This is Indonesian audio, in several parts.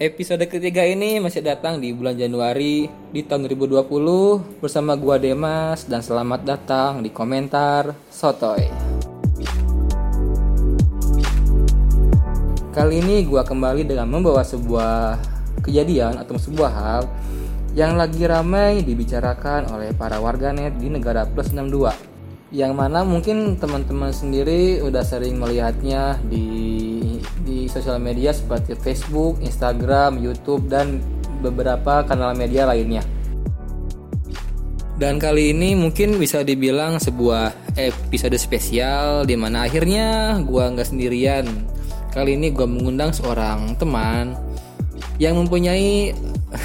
Episode ketiga ini masih datang di bulan Januari di tahun 2020 bersama gua Demas dan selamat datang di komentar Sotoy. Kali ini gua kembali dengan membawa sebuah kejadian atau sebuah hal yang lagi ramai dibicarakan oleh para warganet di negara plus 62 yang mana mungkin teman-teman sendiri udah sering melihatnya di sosial media seperti Facebook, Instagram, YouTube dan beberapa kanal media lainnya. Dan kali ini mungkin bisa dibilang sebuah episode spesial di mana akhirnya gua nggak sendirian. Kali ini gua mengundang seorang teman yang mempunyai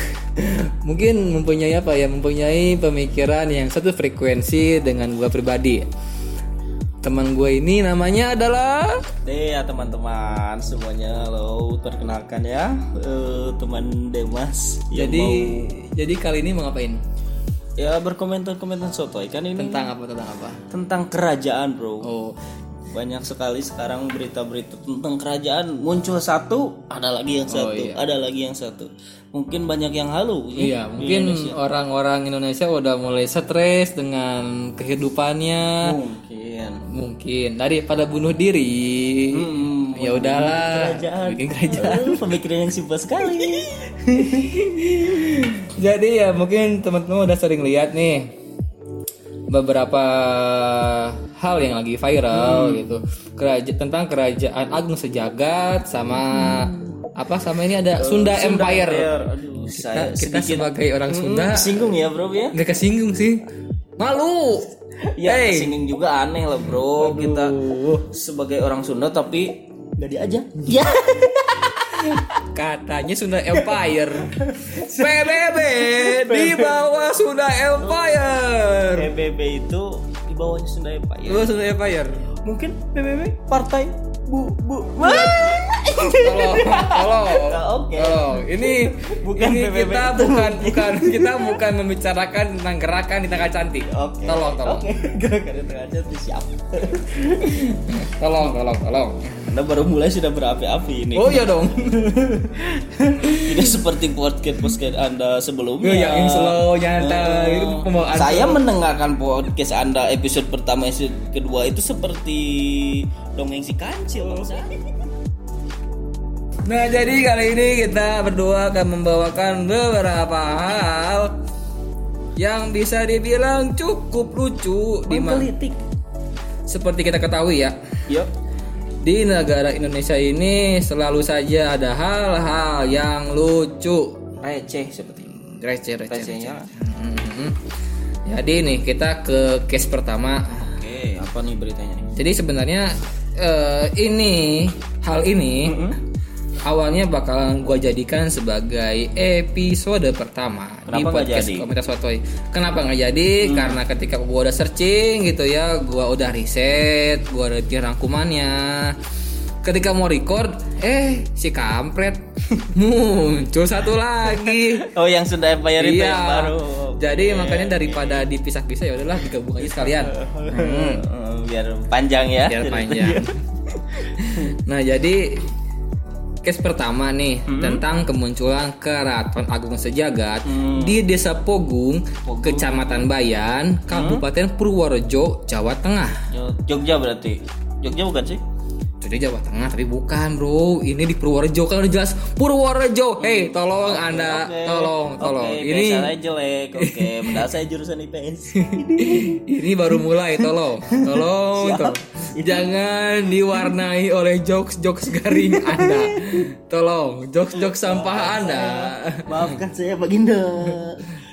mungkin mempunyai apa ya mempunyai pemikiran yang satu frekuensi dengan gue pribadi teman gue ini namanya adalah Deh ya teman-teman semuanya. Lo perkenalkan ya. Uh, teman Demas jadi mau... jadi kali ini mau ngapain? Ya berkomentar-komentar sotoy. Kan ini tentang apa tentang apa? tentang kerajaan bro. Oh. Banyak sekali sekarang berita-berita tentang kerajaan. Muncul satu ada lagi yang satu oh, iya. ada lagi yang satu mungkin banyak yang halu ya, iya mungkin orang-orang Indonesia udah mulai stres dengan kehidupannya. Mungkin. Mungkin. Daripada bunuh diri hmm, ya udahlah. Bikin kerajaan. Pemikiran yang simpel sekali. Jadi ya mungkin teman-teman udah sering lihat nih beberapa hal yang lagi viral hmm. gitu Keraja tentang kerajaan agung sejagat sama hmm. apa sama ini ada Sunda, Sunda Empire, Empire. Aduh, kita, kita sebagai orang hmm, Sunda kesinggung ya bro ya nggak kesinggung sih malu ya hey. kesinggung juga aneh lah bro Aduh. kita sebagai orang Sunda tapi nggak diajak ya Katanya Sunda Empire. PBB di bawah Sunda Empire. PBB itu di bawahnya Sunda Empire. Di bawah Sunda Empire. Mungkin PBB partai Bu Bu. Tolong, tolong, Oke. Tolong. Ini bukan ini PBB kita itu. bukan bukan kita bukan membicarakan tentang gerakan di tengah cantik. Oke. Tolong, tolong. Oke, gerakan di tengah cantik siap. tolong, tolong, tolong. Anda baru mulai sudah berapi-api ini. Oh iya dong. Tidak seperti podcast podcast Anda sebelumnya. Ya, yang slow nyantai. Uh, saya mendengarkan podcast Anda episode pertama episode kedua itu seperti dongeng si kancil Nah jadi kali ini kita berdua akan membawakan beberapa hal yang bisa dibilang cukup lucu di mana seperti kita ketahui ya. Yuk di negara Indonesia ini selalu saja ada hal-hal yang lucu. Receh seperti ini. Receh receh, receh. Hmm. jadi nih kita ke case pertama. Oke apa nih beritanya nih? Jadi sebenarnya uh, ini hal ini mm -hmm awalnya bakalan gue jadikan sebagai episode pertama Kenapa di podcast komunitas Sotoy. Kenapa nggak jadi? Hmm. Karena ketika gue udah searching gitu ya, gue udah riset, gue udah bikin rangkumannya. Ketika mau record, eh si kampret muncul satu lagi. Oh yang sudah Empire itu iya. yang baru. Jadi okay, makanya daripada dipisah-pisah ya udahlah digabung aja sekalian. Hmm. Biar panjang ya. Biar panjang. nah jadi case pertama nih hmm. tentang kemunculan Keraton Agung Sejagat hmm. di Desa Pogung, Pogung, Kecamatan Bayan, Kabupaten hmm. Purworejo, Jawa Tengah. Jogja berarti. Jogja bukan sih? Jadi Jawa Tengah tapi bukan bro ini di Purworejo kan udah jelas Purworejo hei tolong okay, anda okay. tolong tolong okay, ini saya jelek oke okay. saya jurusan IPS ini baru mulai tolong tolong tolong jangan diwarnai oleh jokes jokes garing anda. Tolong jokes jokes sampah anda. maafkan saya baginda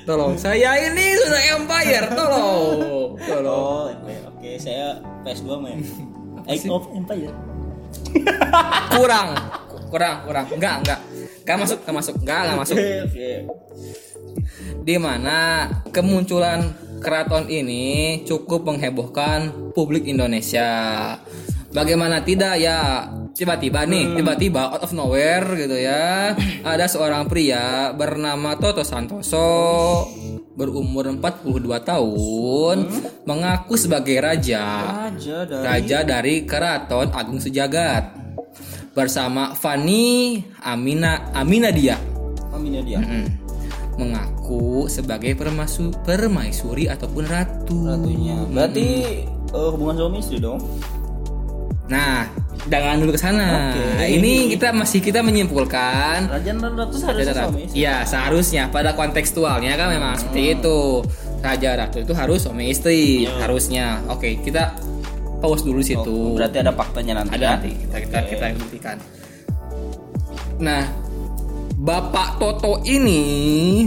tolong saya ini sudah empire tolong. Tolong. Oh, oke okay. saya PS2 main Age of Empire. Kurang kurang kurang. Enggak enggak. Enggak masuk enggak masuk. Enggak enggak masuk. Di mana kemunculan keraton ini cukup menghebohkan publik Indonesia bagaimana tidak ya tiba-tiba nih hmm. tiba-tiba out of nowhere gitu ya ada seorang pria bernama Toto Santoso berumur 42 tahun hmm? mengaku sebagai raja raja dari... raja dari keraton Agung Sejagat bersama Fani Amina Amina dia Amina dia. Mm. Mengaku sebagai permasu, permaisuri ataupun ratu. Ratunya. Berarti eh, hubungan suami istri dong. Nah, jangan dulu ke sana. Nah, ini kita masih kita menyimpulkan Raja dan ratu seharusnya suami istri. Iya, seharusnya pada kontekstualnya kan memang seperti Hmm. itu. Raja Ratu itu harus suami istri, Iya. harusnya. Oke, kita pause dulu situ. Oh, berarti ada faktanya nanti. ada ya? nanti kita kita kita buktikan. Nah, Bapak Toto ini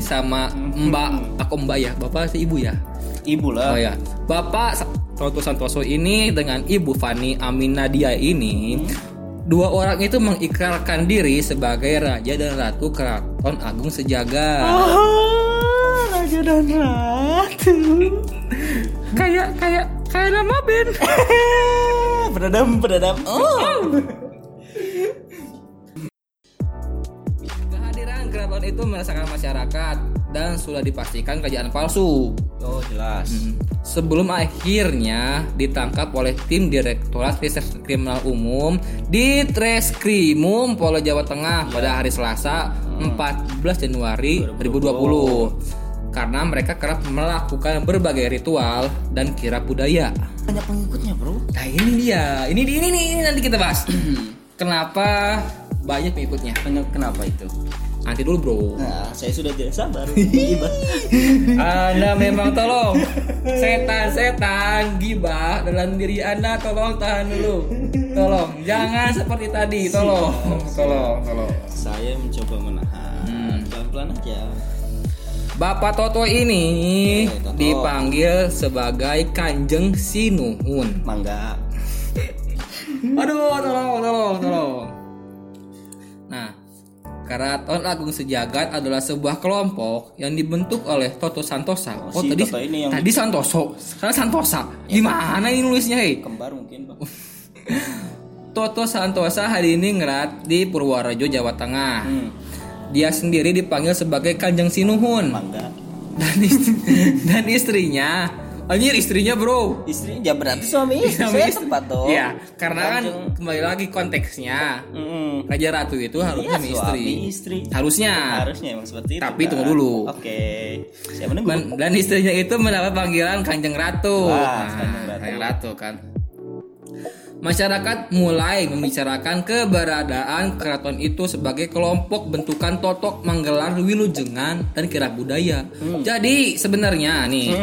sama Hmm. Mbak, aku Mbak ya, Bapak si Ibu ya. Ibu lah. Oh ya, Bapak Toto Santoso ini dengan Ibu Fani Aminadia ini dua orang itu mengikrarkan diri sebagai raja dan ratu keraton Agung Sejagat. Ah, Raja dan ratu. Kayak kayak kayak nama band. Beradam, beradam. Oh. Itu merasakan masyarakat dan sudah dipastikan kerajaan palsu. Oh, jelas. Sebelum akhirnya ditangkap oleh tim Direktorat Reserse Kriminal Umum di Treskrimum Polda Jawa Tengah pada hari Selasa 14 Januari 2020 karena mereka kerap melakukan berbagai ritual dan kirap budaya. Banyak pengikutnya, Bro. Nah ini dia, ini ini ini, ini nanti kita bahas. Kenapa banyak pengikutnya? Kenapa itu? Nanti dulu bro. Nah, saya sudah tidak sabar. Anda memang tolong setan-setan gibah dalam diri Anda tolong tahan dulu. Tolong, jangan seperti tadi. Tolong, tolong, tolong. saya mencoba menahan. Pelan-pelan aja. Bapak Toto ini Eh, Toto. dipanggil sebagai Kanjeng Sinuhun. Mangga. Aduh, tolong, tolong, tolong. Keraton Agung Sejagat adalah sebuah kelompok yang dibentuk oleh Toto Santosa. Oh, si tadi Toto ini yang- tadi Santoso, sekarang Santosa. Gimana ini nulisnya, hei? Kembar mungkin, Bang. Toto Santosa hari ini ngerat di Purworejo, Jawa Tengah. Hmm. Dia sendiri dipanggil sebagai Kanjeng Sinuhun Mangga. dan, ist- dan istrinya, anjir istrinya bro. Istrinya ya berarti suami istri. Suami saya tepat dong. Iya, karena kan kembali lagi konteksnya Mm-mm. Raja Ratu itu harusnya Iya, suami istri. istri. Harusnya. Harusnya emang seperti itu. Tapi kan? tunggu dulu. Oke. Saya menunggu. Dan, dan istrinya itu mendapat panggilan Kanjeng Ratu. Wah, Nah, Kanjeng Ratu. Kanjeng Ratu kan. Masyarakat mulai membicarakan keberadaan keraton itu sebagai kelompok bentukan totok menggelar wilujengan dan kirap budaya. Hmm. Jadi sebenarnya nih,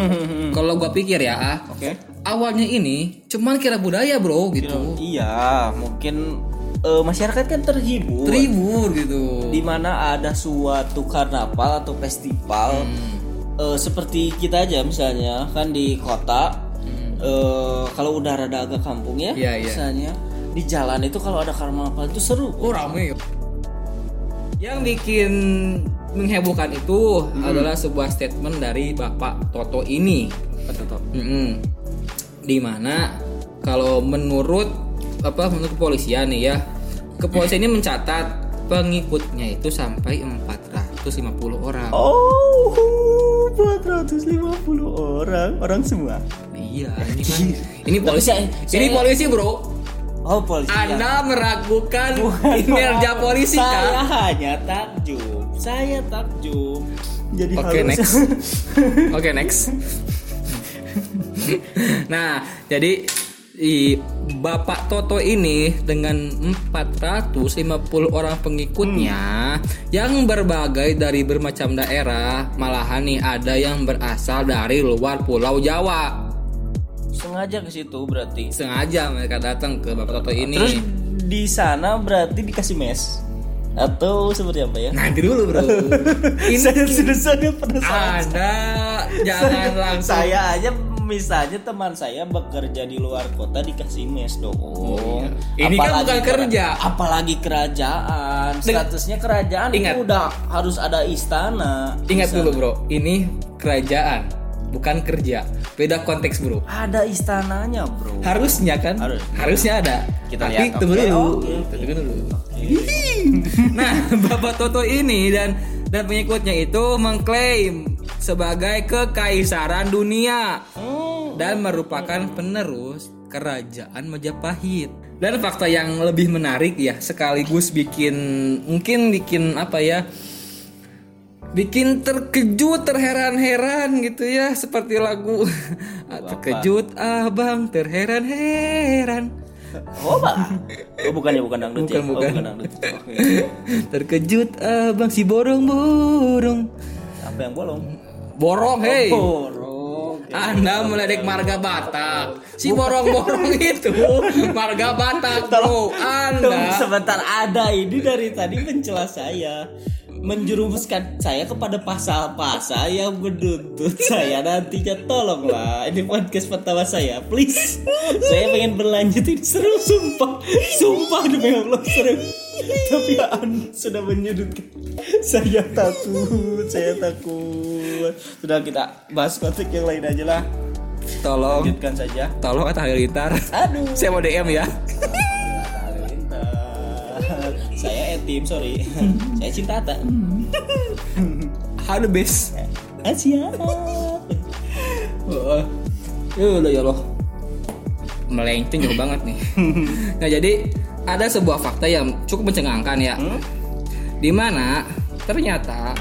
kalau gua pikir ya, ah, Oke. awalnya ini cuman kirap budaya bro gitu, Iya, mungkin eh, masyarakat kan terhibur. terhibur gitu. di mana ada suatu karnaval atau festival Hmm. eh, seperti kita aja misalnya kan di kota eh, kalau udah rada agak kampung ya Hmm. Iya. misalnya di jalan itu kalau ada karnaval itu seru Oh rame. Yang bikin menghebohkan itu adalah sebuah statement dari Bapak Toto ini. Mm-mm. Di mana kalau menurut apa menurut kepolisian nih ya, kepolisian ini mencatat pengikutnya itu sampai 450 orang. oh 450 orang orang semua Iya, ini kan ini polisi. Saya- ini saya- polisi, Bro. oh polisi ya. Anda meragukan kinerja polisi saya kan? hanya takjub saya takjub jadi Oke harus- next. Oke next. nah jadi i, Bapak Toto ini dengan 450 orang pengikutnya yang berbagai dari bermacam daerah malahan nih ada yang berasal dari luar Pulau Jawa. Sengaja ke situ berarti? Sengaja mereka datang ke Bapak Toto ini. Terus di sana berarti dikasih mes? Atau seperti apa ya? nanti dulu bro. Ini saya sudah sangat penasaran. Anda jangan langsung. Saya aja misalnya teman saya bekerja di luar kota dikasih mes dong. Oh, iya. Ini kan bukan kera- kerja. Apalagi kerajaan. Statusnya kerajaan Ingat. itu udah harus ada istana. Ingat Bisa- dulu bro, ini kerajaan, bukan kerja. Beda konteks bro. Ada istananya, Bro. Harusnya kan? Harus. Harusnya ada. Kita Tapi lihat, tunggu dulu. Oke, oke. Tunggu dulu. nah, Bapak Toto ini dan dan pengikutnya itu mengklaim sebagai kekaisaran dunia Hmm. dan merupakan penerus kerajaan Majapahit. Dan fakta yang lebih menarik ya sekaligus bikin mungkin bikin apa ya? Bikin terkejut, terheran-heran gitu ya seperti lagu terkejut abang terheran-heran. Oh, Pak. Oh, bukannya bukan dangdut Bukan, ya? bukan. Oh, bukan dangdut. Terkejut abang si borong-borong. Apa yang bolong? Borong, hei. Borong. Anda meledek marga Batak. Si borong-borong itu marga Batak, bro. Anda sebentar ada ini dari tadi mencela saya menjerumuskan saya kepada pasal-pasal yang menuntut saya nantinya tolonglah ini podcast pertama saya please saya pengen berlanjut ini seru sumpah sumpah demi Allah seru tapi anda sudah menyudutkan saya takut saya takut sudah kita bahas konteks yang lain aja lah tolong lanjutkan saja tolong kata Halilintar. aduh Saya mau DM ya. saya etim sorry saya cinta tak Halo bes. Asia Ya udah ya loh. Melenceng jauh banget nih. Nah jadi ada sebuah fakta yang cukup mencengangkan ya. Di mana ternyata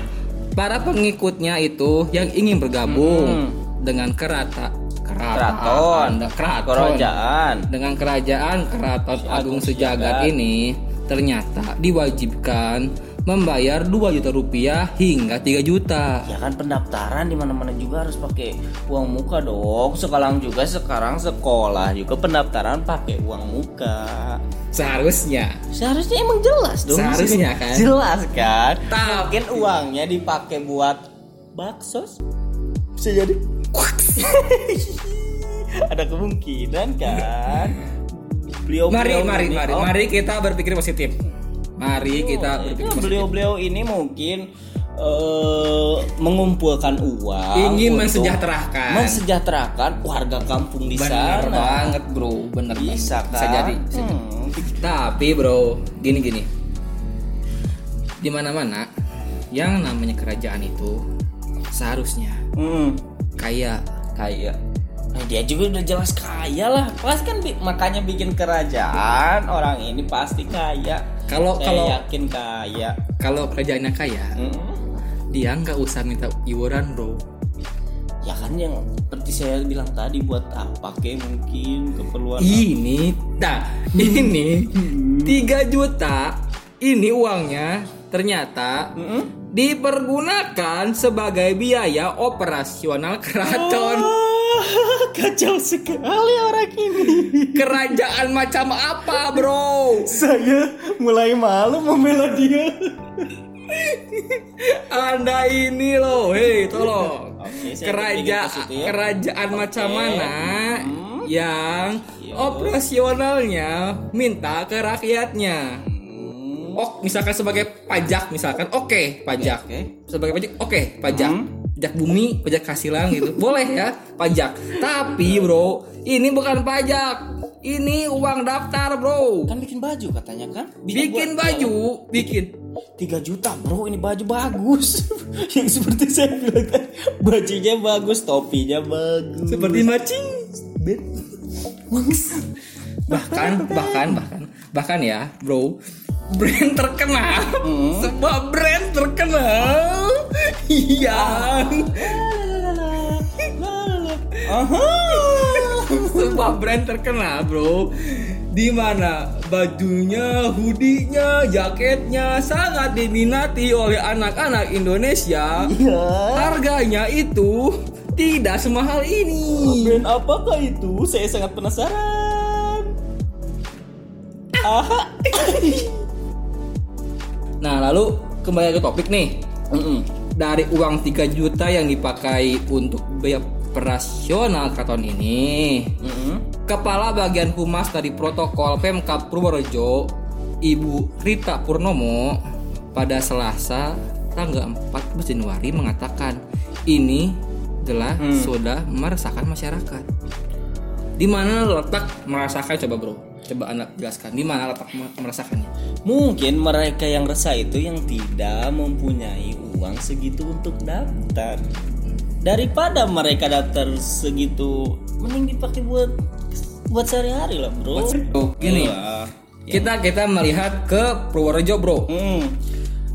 para pengikutnya itu yang ingin bergabung dengan kerata keraton keraton. Keraton. Kerajaan. Dengan kerajaan keraton Agung Sejagat. ini ternyata diwajibkan membayar 2 juta rupiah hingga 3 juta. ya kan pendaftaran di mana mana juga harus pakai uang muka dong. Sekarang juga sekarang sekolah juga pendaftaran pakai uang muka. Seharusnya. seharusnya emang jelas dong. Seharusnya kan. jelas kan? Tapi- mungkin uangnya dipakai buat bakso bisa jadi. Ada kemungkinan kan? Beliau Mari mari mari. mari kita berpikir positif. Mari kita berpikir beliau-beliau ini mungkin eh, mengumpulkan uang Ingin mensejahterakan. mensejahterakan warga kampung di Bener sana banget bro, bener bisa kan Bisa jadi. bisa. Hmm. Tapi bro, gini gini. Di mana-mana yang namanya kerajaan itu seharusnya Hmm. kayak kaya Nah, dia juga udah jelas kaya lah pasti kan bi- makanya bikin kerajaan orang ini pasti kaya Kalau- Saya kalau- yakin kaya kalau kerajaannya kaya, Hmm. dia nggak usah minta iuran bro. ya kan yang seperti saya bilang tadi buat apa kayak mungkin keperluan Ini, nah ini 3 juta, ini uangnya ternyata Mm-mm. dipergunakan sebagai biaya operasional keraton. Ah, kacau sekali orang ini. Kerajaan macam apa, bro? Saya mulai malu membela dia. Anda ini loh, hei, tolong. Oke, saya Keraja positif. kerajaan macam Oke. mana Hmm. yang Yo. operasionalnya minta ke rakyatnya? Hmm. Oh, misalkan sebagai pajak, misalkan, oke, pajak. Oke. Sebagai pajak, oke, pajak. Hmm. Pajak bumi, pajak hasilan gitu. Boleh ya, pajak. Tapi, Bro, ini bukan pajak. Ini uang daftar, Bro. Kan bikin baju katanya kan? Bisa Bikin buat- baju, bikin. 3 juta bro ini baju bagus yang seperti saya bilang tadi bajunya bagus topinya bagus Seperti macing. bahkan bahkan bahkan bahkan ya bro brand terkenal sebuah brand terkenal yang Aha. sebuah brand terkenal bro di mana bajunya, hoodie-nya, jaketnya sangat diminati oleh anak-anak Indonesia. Iya. Harganya itu tidak semahal ini. Brand apakah itu? Saya sangat penasaran. Aha. Nah, lalu kembali ke topik nih. Mm-mm. Dari uang 3 juta yang dipakai untuk biaya operasional keraton ini, Mm-mm. Kepala Bagian Humas dari Protokol Pemkap Purworejo, Ibu Rita Purnomo, pada Selasa tanggal 14 Januari mengatakan ini adalah sudah meresahkan masyarakat. Di mana letak merasakan coba bro? Coba anda jelaskan di mana letak merasakannya? Mungkin mereka yang resah itu yang tidak mempunyai uang segitu untuk daftar. Daripada mereka daftar segitu, mending dipakai buat buat sehari-hari lah bro. Bro, gini. Iya. Kita kita melihat ke Purworejo, Bro. Hmm.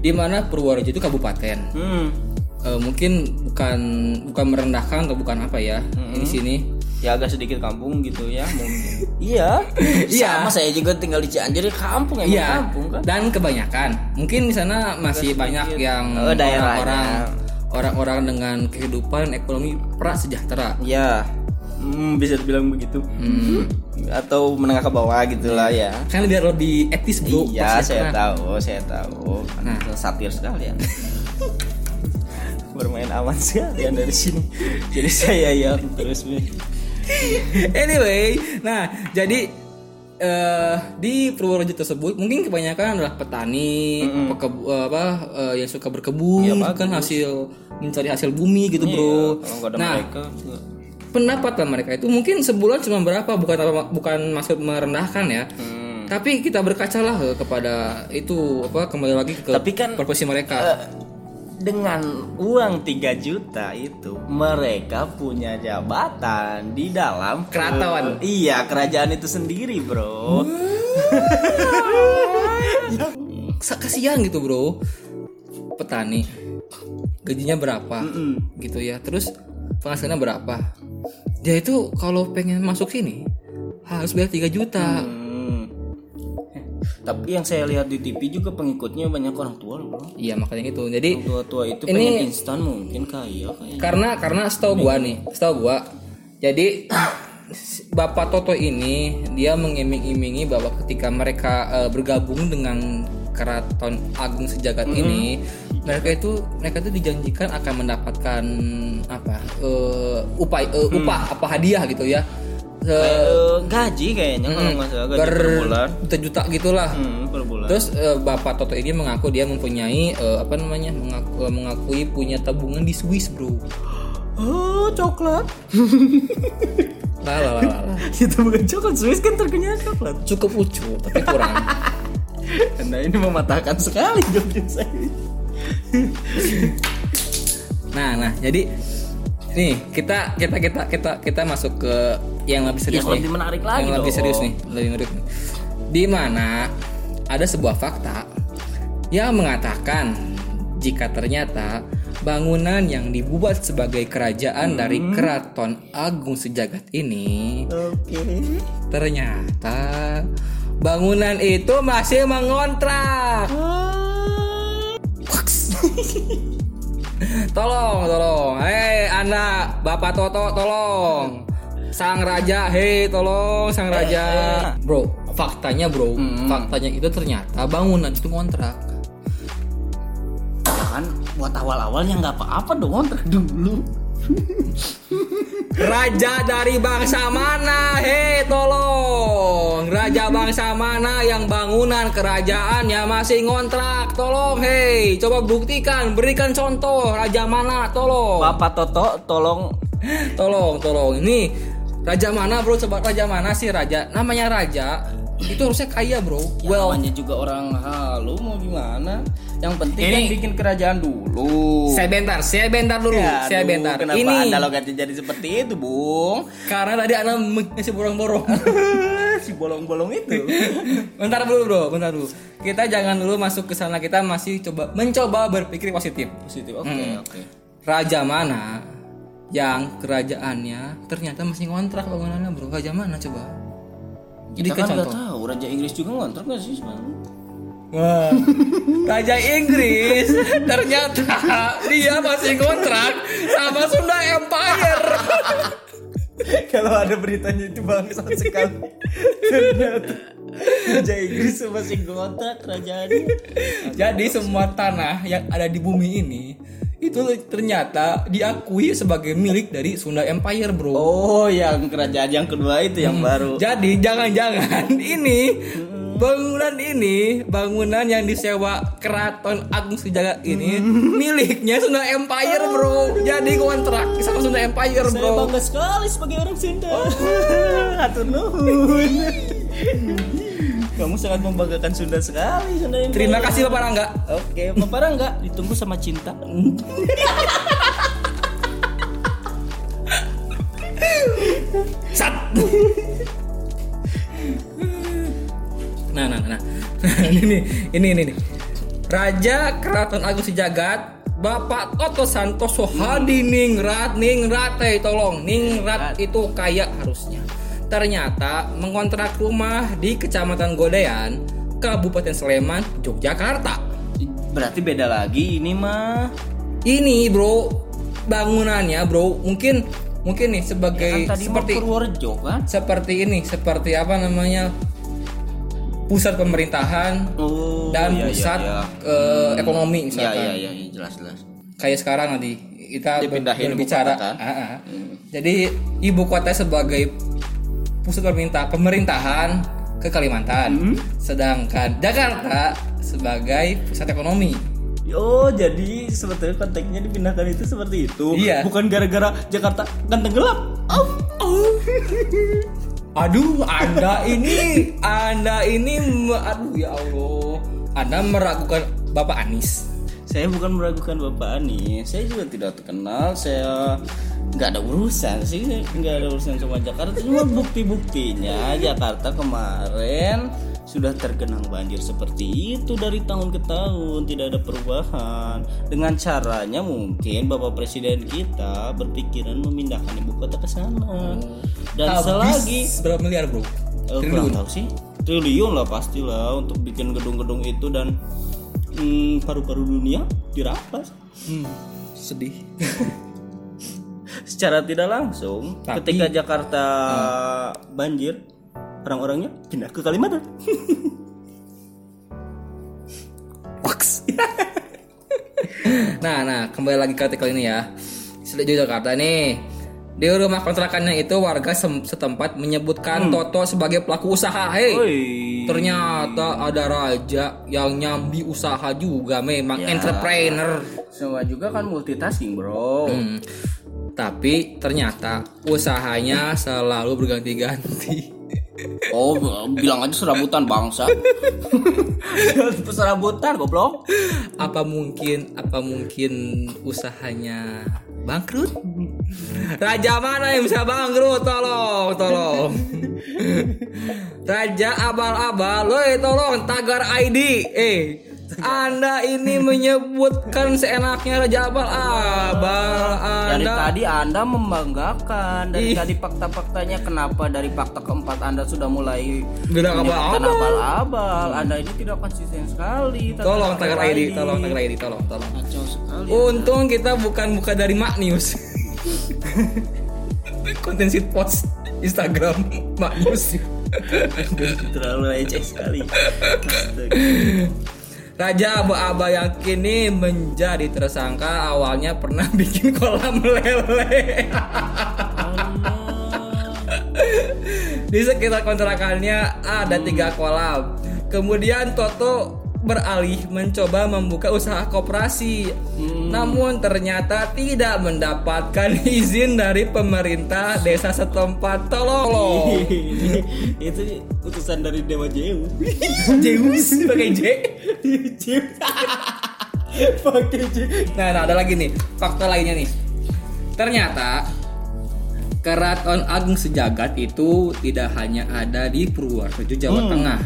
Di mana Purworejo itu kabupaten. Hmm. Eh, mungkin bukan bukan merendahkan atau bukan apa ya di sini. Ya agak sedikit kampung gitu ya mungkin. iya. Iya. Sama saya juga tinggal di Cianjur ya kampung emang Iya. kampung kan. Dan kebanyakan mungkin di sana masih banyak yang Oh, daerahnya. orang-orang orang-orang dengan kehidupan ekonomi prasejahtera. Iya. Hmm, bisa dibilang begitu. Hmm. Atau menengah ke bawah gitulah ya. Kan biar lebih etis, Bro. Iya, saya tahu, saya tahu. Nah. satir sekali ya. Bermain aman sekali ya dari sini. Jadi saya yang terus nih. anyway, nah jadi eh di Purworejo tersebut mungkin kebanyakan adalah petani, pekebu, apa eh, yang suka berkebun, Iya, kan hasil mencari hasil bumi gitu, Bro. Ada nah, mereka juga. pendapatan mereka itu mungkin sebulan cuma berapa? Bukan bukan maksud merendahkan ya. Hmm. Tapi kita berkacalah eh, kepada itu apa kembali lagi ke Tapi kan, profesi mereka. Eh, dengan uang 3 juta itu mereka punya jabatan di dalam Keraton. iya, kerajaan itu sendiri, Bro. Kasihan gitu bro petani gajinya berapa Mm-mm. gitu ya terus penghasilannya berapa dia itu kalau pengen masuk sini harus bayar 3 juta Hmm. Tapi yang saya lihat di TV juga pengikutnya banyak orang tua loh, iya makanya itu jadi Tua-tua itu Ini- pengen instan mungkin kaya kayak. karena karena setahu gua nih setahu gua jadi Bapak Toto ini dia mengiming-imingi bahwa ketika mereka eh, bergabung dengan Keraton Agung Sejagat ini mereka itu mereka itu dijanjikan akan mendapatkan apa eh, upah eh, upah apa hadiah gitu ya Eh, gaji kayaknya kalau nggak salah gaji ber per bulan. juta gitulah Hmm, per bulan. Terus eh, Bapak Toto ini mengaku dia mempunyai eh, apa namanya mengaku, mengakui punya tabungan di Swiss bro. Oh, coklat. Lah lah lah, itu bukan coklat, Swiss kan terkenal coklat. Cukup lucu tapi kurang. Anda ini mematahkan sekali jawabnya saya. Nah nah jadi nih kita kita kita kita kita masuk ke yang lebih serius Yang nih. lebih menarik lagi Yang lebih dong. serius nih, lebih menarik. Di mana ada sebuah fakta yang mengatakan jika ternyata bangunan yang dibuat sebagai kerajaan Hmm. dari Keraton Agung Sejagat ini Oke. ternyata bangunan itu masih mengontrak. tolong, tolong. Hei, Anda, Bapak Toto, tolong. Sang Raja, hei, tolong, Sang Raja. Bro, faktanya, Bro, faktanya itu ternyata bangunan itu ngontrak. Kan buat awal-awalnya nggak apa-apa dong kontrak dulu. Raja dari bangsa mana? Hei, tolong. Raja bangsa mana yang bangunan kerajaannya masih ngontrak? Tolong, hei. Coba buktikan, berikan contoh. Raja mana? Tolong. Bapak Toto tolong Tolong, tolong. Ini raja mana, Bro? Coba raja mana sih raja? Namanya raja. Itu harusnya kaya, Bro. Ya, well, namanya juga orang halu mau gimana? Yang penting Ini- kan bikin kerajaan dulu. saya bentar, saya bentar dulu. Ya, saya aduh, bentar. Kenapa Ini anda logatnya jadi seperti itu, Bung? karena tadi anak masih borong-borong. si bolong-bolong itu. bentar dulu bro, bentar dulu. Kita jangan dulu masuk ke sana. Kita masih coba mencoba berpikir positif. Positif. Oke, Hmm. oke. Raja mana yang kerajaannya ternyata masih ngontrak bangunannya bro? Raja mana coba? Jadi Kita kan nggak tahu Raja Inggris juga ngontrak nggak sih sebenarnya? Wah, Raja Inggris ternyata dia masih kontrak sama Sunda Empire. Kalau ada beritanya itu bangsat sekali. Ternyata Raja Inggris masih ngontrak kerajaannya. Jadi semua tanah yang ada di bumi ini itu ternyata diakui sebagai milik dari Sunda Empire, bro. Oh, yang kerajaan yang kedua itu yang baru. Jadi jangan-jangan ini bangunan ini bangunan yang disewa Keraton Agung Sejagat ini miliknya Sunda Empire, bro. Jadi kontrak sama Sunda Empire, Saya bro. bangga sekali sebagai orang Sunda. Hatur nuhun. Kamu sangat membanggakan Sunda sekali, Sunda Empire. Terima kasih Bapak Rangga. Oke, Bapak Rangga, ditunggu sama cinta. Sat. Nah, nah, nah. ini, ini, ini, ini. Raja Keraton Agung Sejagat Bapak Toto Santoso Hadi Ningrat Ningrat eh tolong Ningrat itu kaya harusnya ternyata mengontrak rumah di Kecamatan Godean Kabupaten Sleman Yogyakarta Berarti beda lagi ini mah. ini bro bangunannya bro mungkin mungkin nih sebagai Kan tadi seperti Purworejo kan? seperti ini seperti apa namanya pusat pemerintahan Oh, dan iya, iya, pusat iya. eh, ekonomi Iya misalkan iya iya iya, jelas jelas. kayak sekarang nanti kita ber- Dipindahin ibu berbicara kota, kan? Ah, ah. jadi ibu kota sebagai pusat pemerintah pemerintahan ke Kalimantan Hmm? sedangkan Jakarta sebagai pusat ekonomi Oh jadi sebetulnya konteksnya dipindahkan itu seperti itu. Iya. Bukan gara-gara Jakarta kan tenggelam. Oh, oh. aduh anda ini anda ini aduh ya Allah anda meragukan Bapak Anies Saya bukan meragukan Bapak Anies. Saya juga tidak terkenal. Saya nggak ada urusan sih, nggak ada urusan sama Jakarta. Cuma bukti-buktinya Jakarta kemarin sudah tergenang banjir seperti itu dari tahun ke tahun. Tidak ada perubahan. Dengan caranya mungkin bapak presiden kita berpikiran memindahkan ibu kota ke sana. Dan Habis selagi berapa miliar bro? Eh, kurang tahu sih. Triliun lah pastilah untuk bikin gedung-gedung itu dan hmm, paru-paru dunia dirampas hmm, sedih secara tidak langsung Tapi- ketika Jakarta banjir orang-orangnya pindah ke Kalimantan nah, nah, kembali lagi ke artikel ini ya. Sudah Jakarta nih. Di rumah kontrakannya itu warga setempat menyebutkan Toto sebagai pelaku usaha. Hei, ternyata ada raja yang nyambi usaha juga memang Ya. entrepreneur. semua juga kan multitasking bro Hmm. Tapi ternyata usahanya selalu berganti-ganti. oh bilang aja serabutan bangsa serabutan goblok apa mungkin apa mungkin usahanya bangkrut? Raja mana yang bisa bangkrut? Tolong tolong. Raja abal-abal woi tolong tagar ID eh anda ini menyebutkan seenaknya raja abal-abal dari anda. tadi anda membanggakan. Dari Ih. tadi fakta-faktanya kenapa dari fakta keempat anda sudah mulai Bilang menyebutkan abal-abal. abal-abal anda ini tidak konsisten sekali. Tolong tagar ID tolong tagar ID tolong tolong. Kacau sekali Untung kita bukan buka dari Mak News. Konten sit post Instagram Mak News. terlalu receh sekali. Astaga. Raja Aba-Aba yang kini menjadi tersangka awalnya pernah bikin kolam lele. Di sekitar kontrakannya ada tiga kolam. Kemudian Toto beralih mencoba membuka usaha koperasi. Namun ternyata tidak mendapatkan izin dari pemerintah desa setempat. Tolong. itu utusan dari Dewa Zeus Zeus pakai J. Zeus pakai Zeus Nah, nah, ada lagi nih fakta lainnya nih. Ternyata Keraton Agung Sejagat itu tidak hanya ada di Purworejo, Jawa Tengah.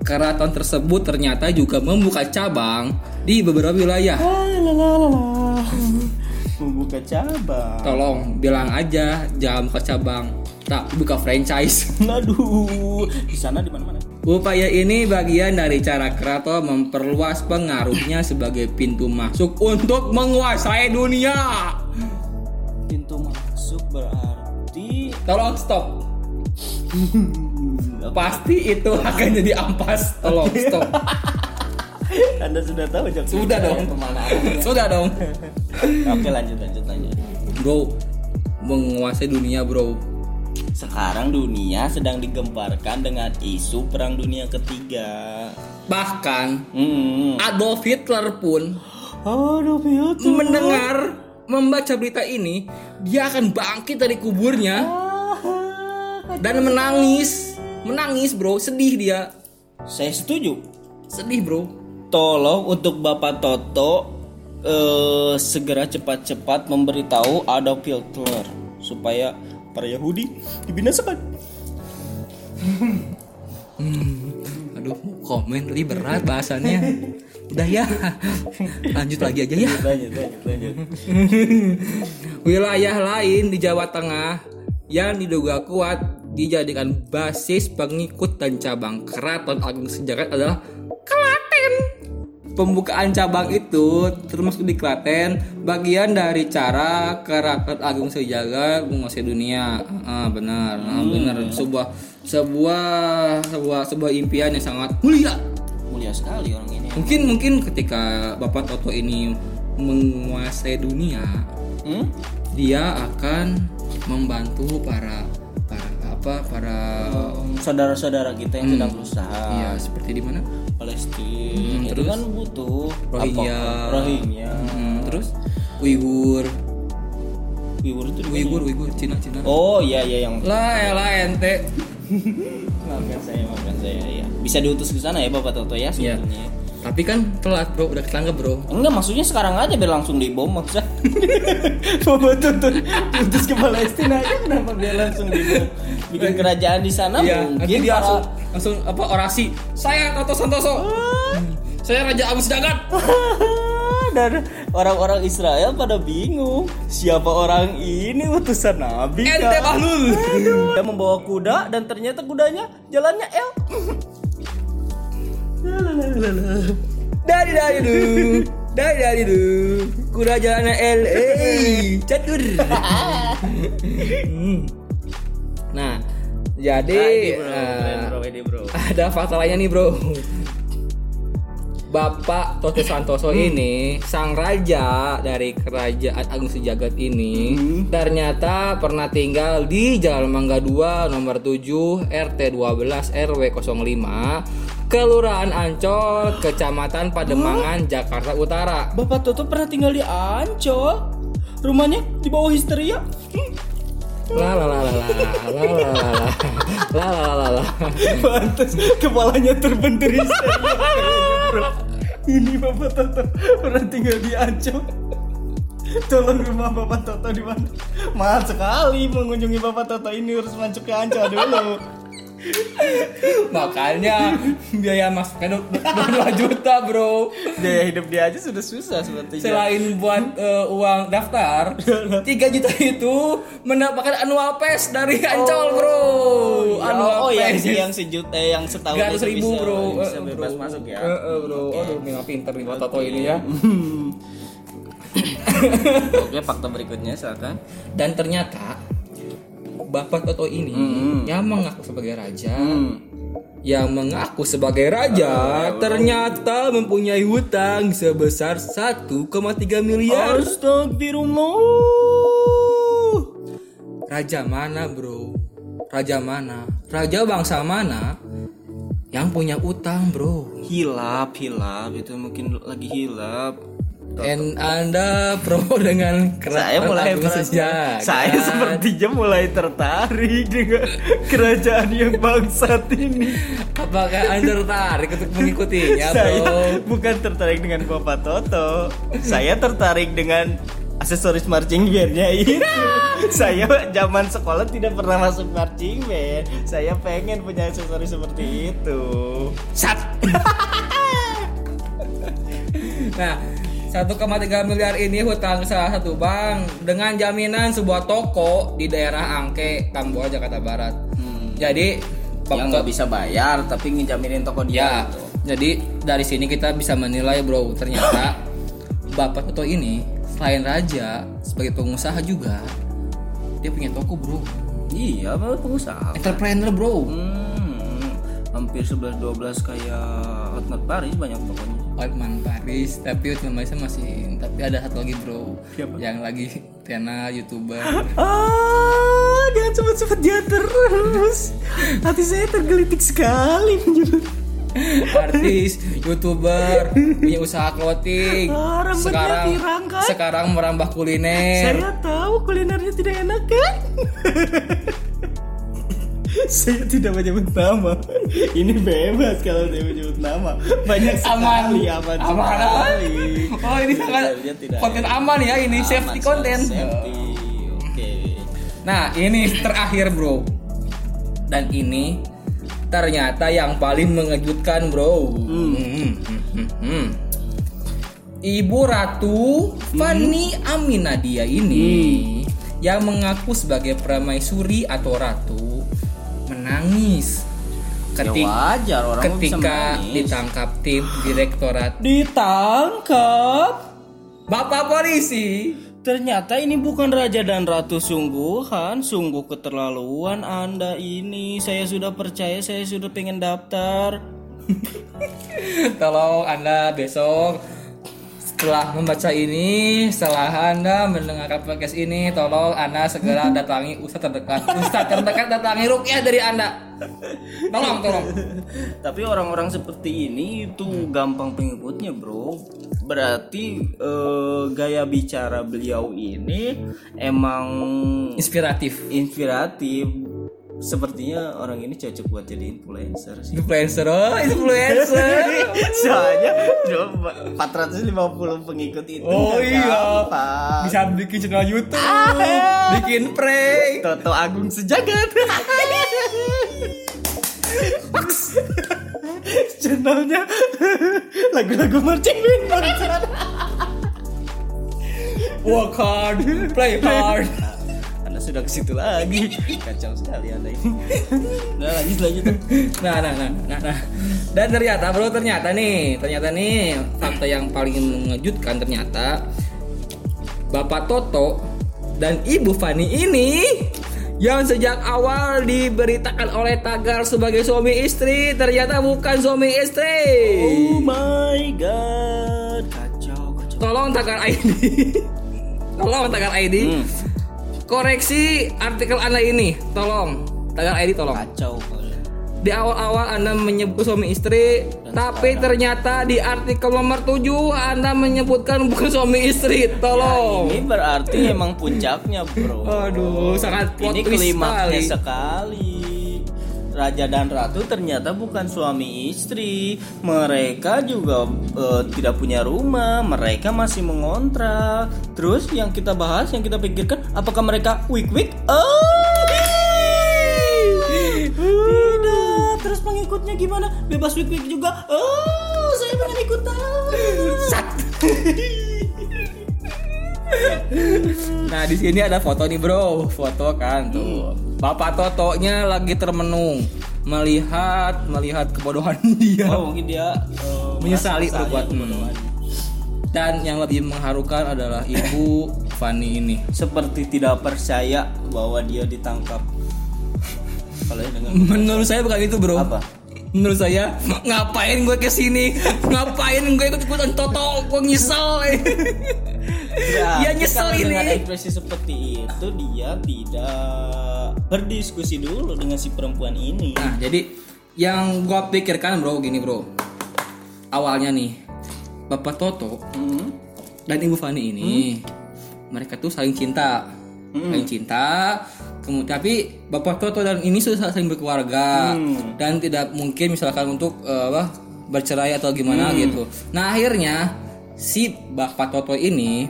Keraton tersebut ternyata juga membuka cabang di beberapa wilayah. membuka cabang Tolong bilang aja jangan buka cabang, tak buka franchise. aduh di sana di mana mana Upaya ini bagian dari cara Keraton memperluas pengaruhnya sebagai pintu masuk untuk menguasai dunia. pintu masuk berarti Tolong stop. Pasti itu akan jadi ampas. Tolong stop. anda sudah tahu jawab Sudah dong. ke mana arahnya. Sudah dong. oke lanjut lanjut lanjut Bro, menguasai dunia, Bro. sekarang dunia sedang digemparkan dengan isu perang dunia ketiga Bahkan hmm. Adolf Hitler pun aduh Piotr mendengar membaca berita ini, dia akan bangkit dari kuburnya dan menangis. Menangis, Bro. Sedih dia. saya setuju Sedih, Bro. tolong untuk Bapak Toto eh, segera cepat-cepat memberitahu Adolf Hitler supaya para Yahudi dibinasakan. Aduh, komen lebih berat bahasannya. Udah ya, lanjut lagi aja ya. Lanjut, lanjut, lanjut. Wilayah lain di Jawa Tengah yang diduga kuat dijadikan basis pengikut dan cabang Keraton Agung Sejagat adalah Klaten. Pembukaan cabang itu termasuk di Klaten bagian dari cara Keraton Agung Sejagat menguasai dunia. Ah, benar, ah, benar. Sebuah sebuah sebuah sebuah impian yang sangat mulia. Mulia sekali orang ini. Mungkin mungkin ketika Bapak Toto ini menguasai dunia, Hmm? dia akan membantu para para apa para Saudara-saudara kita yang sedang berusaha. ya seperti di mana Palestina itu kan butuh Rohingya. apa? Rohingya. Hmm, terus Uighur Uyghur itu? Uighur Uighur Cina Cina Oh iya iya yang lah elah ente maafkan saya maafkan saya ya. Bisa diutus ke sana ya Bapak Toto ya Iya. sebetulnya. Tapi kan telat bro. Udah ketangkep bro. Enggak maksudnya sekarang aja biar langsung dibom maksudnya. Bapak Toto diutus ke Palestina aja kenapa dia langsung dibom? Bikin kerajaan di sana iya nanti mungkin dia para- langsung langsung apa orasi. Saya Toto Santoso. Saya Raja Abu Sedagat dan orang-orang Israel pada bingung siapa orang ini? Utusan Nabi ente? Bahlul Dia membawa kuda dan ternyata kudanya jalannya L. dari dari du. Dari dari du. Kuda jalannya L eh catur. Hmm. nah jadi eh, ini bro. ada fakta lainnya nih bro. Bapak Toto Santoso ini sang raja dari kerajaan Agung Sejagat ini ternyata pernah tinggal di Jalan Mangga 2 nomor 7 RT 12 RW 05 Kelurahan Ancol Kecamatan Pademangan Jakarta Utara Bapak Toto pernah tinggal di Ancol. Rumahnya di bawah histeria. la la la la la la la la la la la la la Pantes kepalanya terbentur histeria. Ini Bapak Toto pernah tinggal di Ancol. Tolong rumah Bapak Toto di mana? Mahal sekali mengunjungi Bapak Toto ini harus masuk ke Ancol dulu. makanya biaya masuknya 2 juta bro. Biaya hidup dia aja sudah susah sepertinya. selain buat eh, uang daftar 3 juta itu mendapatkan annual pass dari Ancol bro. Ya, annual oh, yang pass. yang sejut eh yang setahun itu ribu bisa, bro. bisa Eh, bebas bro. masuk ya. Eh, eh, bro. Aduh memang pinter nih Toto ini ya. Oke, fakta berikutnya silakan. dan ternyata Bapak Toto ini yang mengaku sebagai raja yang mengaku sebagai raja ternyata mempunyai hutang sebesar 1,3 miliar Astagfirullah. Raja mana bro? Raja mana? Raja bangsa mana? Yang punya utang bro Hilap, hilap itu mungkin lagi hilap. And anda pro dengan Saya mulai Sejagat. saya sepertinya mulai tertarik dengan kerajaan yang bangsat ini. Apakah anda tertarik untuk mengikutinya saya bro? bukan tertarik dengan Bapak Toto. Saya tertarik dengan aksesoris marching bandnya itu. saya zaman sekolah tidak pernah masuk marching band. Saya pengen punya aksesoris seperti itu. Sat. nah, 1,3 miliar ini hutang salah satu bank dengan jaminan sebuah toko di daerah Angke, Tambora, Jakarta Barat. Jadi, Yang nggak bisa bayar tapi ngejaminin toko Ya, dia. gitu. jadi dari sini kita bisa menilai bro, ternyata Bapak Toto ini selain raja sebagai pengusaha juga dia punya toko bro, Iya, pengusaha. entrepreneur bro. Hmm, hampir 11 12 kayak Hotmart Paris banyak tokonya. Otman Paris, tapi Otman Paris masih, tapi ada satu lagi bro, Siapa? yang lagi Tiana youtuber. Ah, jangan sebut-sebut dia terus. Hati saya tergelitik sekali artis, youtuber, punya usaha clothing. Ah, rambutnya sekarang pirang, kan? sekarang merambah kuliner. Saya tahu kulinernya tidak enak kan? saya tidak menyebut nama. Ini bebas kalau saya menyebut nama. Banyak sekali aman, aman sekali. Oh ini sangat konten aman ya ini Aman, safety konten. Safety. Oke. Nah ini terakhir bro Dan ini ternyata yang paling mengejutkan bro Hmm, hmm, hmm, hmm. Ibu Ratu Fani Aminadia ini yang mengaku sebagai permaisuri atau ratu menangis Ya ketika wajar orang ketika ditangkap tim direktorat. Ditangkap? Bapak polisi. Ternyata ini bukan raja dan ratu sungguhan, sungguh keterlaluan Anda ini. Saya sudah percaya, saya sudah pengen daftar. tolong anda besok setelah membaca ini setelah anda mendengarkan podcast ini tolong anda segera datangi ustadz terdekat ustadz terdekat datangi rukyah dari anda tolong tolong Tapi orang-orang seperti ini itu gampang pengikutnya, bro. Berarti eh, gaya bicara beliau ini emang inspiratif inspiratif. Sepertinya orang ini cocok buat jadi influencer sih. influencer oh influencer Soalnya coba 450 pengikut itu oh iya gampang. bisa bikin channel YouTube bikin prank Toto Agung Sejagat. Channelnya lagu-lagu marching band. work hard play hard Anda sudah ke situ lagi. Kacau sekali Anda ini. Nah, lanjut lanjut. Nah, nah, nah, nah, nah. Dan ternyata bro, ternyata nih, ternyata nih fakta yang paling mengejutkan ternyata Bapak Toto dan Ibu Fani ini yang sejak awal diberitakan oleh Tagar sebagai suami istri ternyata bukan suami istri. Oh my god. Kacau, kacau. Tolong Tagar ID. Tolong Tagar ID. Hmm. Koreksi artikel Anda ini. Tolong. Tagar ID tolong. Kacau di awal-awal Anda menyebut suami istri, tapi ternyata di artikel nomor 7 Anda menyebutkan bukan suami istri. Tolong. Ini berarti emang puncaknya, Bro. Aduh, sangat ini klimaksnya sekali. Raja dan ratu ternyata bukan suami istri. Mereka juga eh, tidak punya rumah. Mereka masih mengontrak. Terus yang kita bahas, yang kita pikirkan, apakah mereka week? Oh, tidak. Terus pengikutnya gimana? Bebas week juga? Oh, saya pengen ikutan. Sat. Nah, di sini ada foto nih, Bro. Foto kan tuh. Bapak Totonya lagi termenung melihat melihat kebodohan dia. Oh, mungkin dia eh, Menyesali perbuatan. kebodohan. Dan yang lebih mengharukan adalah Ibu Fani ini. seperti tidak percaya bahwa dia ditangkap. Ya Menurut saya bukan itu, Bro. apa? Menurut saya ngapain gue ke sini? Ngapain gue ikut ikutan Toto? Gue nyesel. Dia nyesel kalau ini. Dengan ekspresi seperti itu dia tidak berdiskusi dulu dengan si perempuan ini. Nah, jadi yang gue pikirkan, Bro, gini, Bro. Awalnya nih, Bapak Toto Hmm. dan Ibu Fani ini mereka tuh saling cinta. Saling cinta. Kemudian tapi Bapak Toto dan ini sudah saling berkeluarga Hmm. dan tidak mungkin misalkan untuk eh, apa bercerai atau gimana gitu. Nah, akhirnya si Bapak Toto ini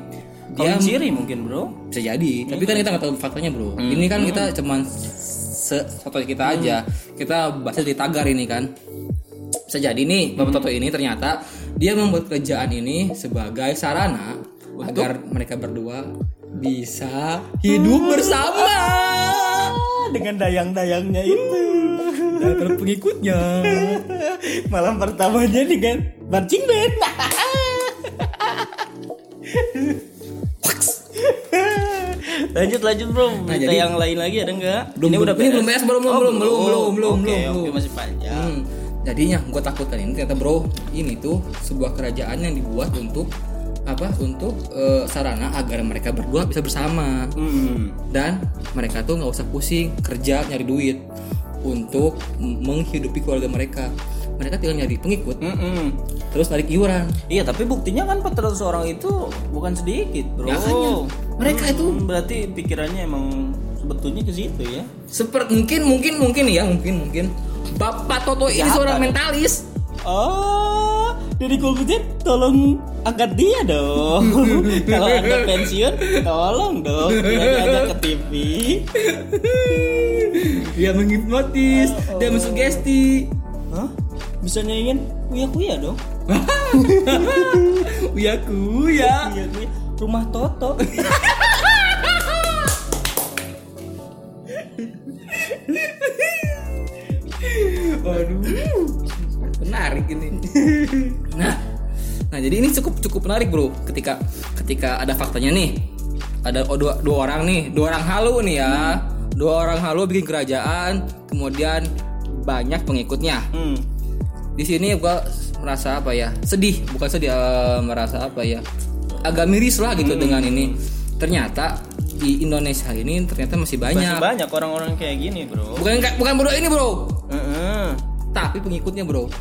dia siri mungkin, Bro. bisa jadi. Tapi kan kita nggak tahu faktanya bro. Ini kan kita cuman se kita aja. Kita baca di tagar ini kan. Bisa jadi nih bapak Toto ini ternyata dia membuat kerjaan ini sebagai sarana agar mereka berdua bisa hidup bersama. Dengan dayang-dayangnya itu. dan pengikutnya. Malam pertamanya dengan marching band. Lanjut lanjut bro berita jadi- yang lain lagi ada nggak belum ini udah ini belum beres? belum belum Oh, belum belum belum belum oke belum, belum. masih panjang Hmm. Jadinya gue takutkan ini ternyata bro ini tuh sebuah kerajaan yang dibuat untuk apa untuk eh, sarana agar mereka berdua bisa bersama Hmm. dan mereka tuh nggak usah pusing kerja nyari duit untuk menghidupi keluarga mereka mereka tinggal nyari pengikut. Mm-mm. terus narik iuran. Iya tapi buktinya kan 400 orang itu bukan sedikit bro. Makanya, mereka itu- Hmm, berarti pikirannya emang sebetulnya ke situ ya. seperti mungkin mungkin mungkin ya mungkin mungkin. Bapak Toto ini Siapa seorang mentalis. Oh, Deddy Corbuzier tolong angkat dia dong. Kalau anda pensiun tolong dong. Dia diajak ke TV Dia menghipnotis, dia mensugesti. Bisa nyanyiin kuya kuya dong Uya kuya. Iya, kuya. rumah Toto Waduh. Menarik ini. Nah, nah jadi ini cukup cukup menarik bro. Ketika ketika ada faktanya nih, ada oh, dua, dua orang nih, dua orang halu nih ya, dua orang halu bikin kerajaan, kemudian banyak pengikutnya. hmm. Di sini gua merasa apa ya? Sedih, bukan sedih, eh, merasa apa ya? Agak miris lah gitu dengan ini. Ternyata di Indonesia ini ternyata masih banyak. masih banyak orang-orang kayak gini bro Bukan bukan bro ini bro, Heeh. tapi pengikutnya bro.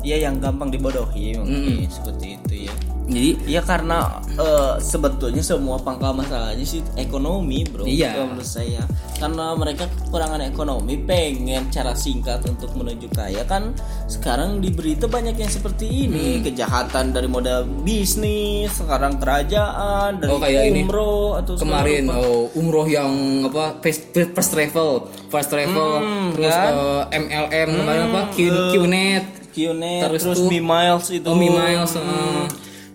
Iya yang gampang dibodohi mungkin seperti itu ya. Jadi Iya karena eh, sebetulnya semua pangkal masalahnya sih ekonomi bro. Iya. Kalau menurut saya karena mereka kekurangan ekonomi pengen cara singkat untuk menuju kaya kan sekarang di berita banyak yang seperti ini Hmm. kejahatan dari modal bisnis sekarang kerajaan dari Oh, kayak ini. umroh atau segala kemarin oh, umroh yang apa first, first travel, first travel, terus kan? eh, MLM kemarin apa Q, QNet, Qnet, Terus terus, Mi Miles itu oh, Mi Miles, Hmm.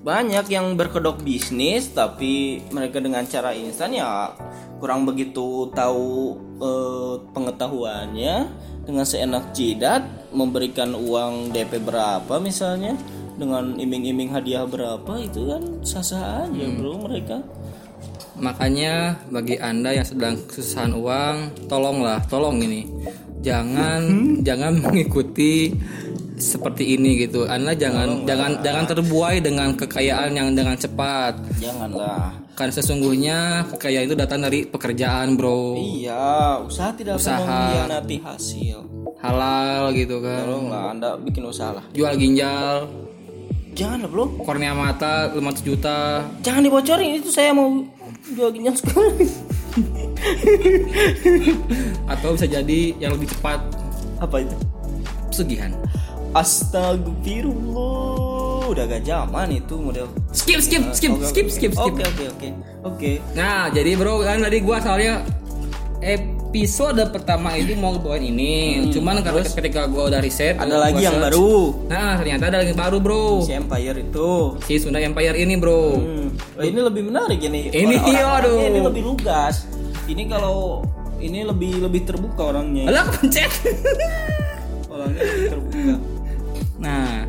Banyak yang berkedok bisnis tapi mereka dengan cara instan ya kurang begitu tahu eh, pengetahuannya. Dengan seenak jidat memberikan uang DP berapa misalnya dengan iming-iming hadiah berapa itu kan sah-sah aja Hmm. bro mereka. Makanya bagi anda yang sedang kesusahan uang, tolonglah, tolong ini, jangan jangan mengikuti seperti ini gitu. Anda jangan jangan jangan terbuai dengan kekayaan yang dengan cepat. janganlah Kan sesungguhnya kekayaan itu datang dari pekerjaan, bro. iya usaha tidak Usaha. akan mengkhianati hasil Halal gitu kan. tolonglah anda bikin usaha lah Jual ginjal, janganlah bro kornea mata 500 juta. Jangan dibocorin itu saya mau jual ginjal sekali. Atau bisa jadi yang lebih cepat Apa itu? pesugihan. Astagfirullah, udah gak zaman itu model. Skip, skip, skip, Oke, skip, skip, skip. Oke oke oke oke. Nah, jadi bro kan tadi gua soalnya episode pertama itu mau bawain ini. Cuman karena ketika gua udah riset, Hmm, Ada lagi yang search. baru. Nah, ternyata ada lagi baru, Bro. Si Empire itu. Si Sunda Empire ini, Bro. Hmm. Oh, ini lebih menarik ini. Ini, Orang-orangnya aduh. Ini lebih lugas. Ini kalau ini lebih lebih terbuka orangnya. Alah, kepencet. Orangnya lebih terbuka. Nah,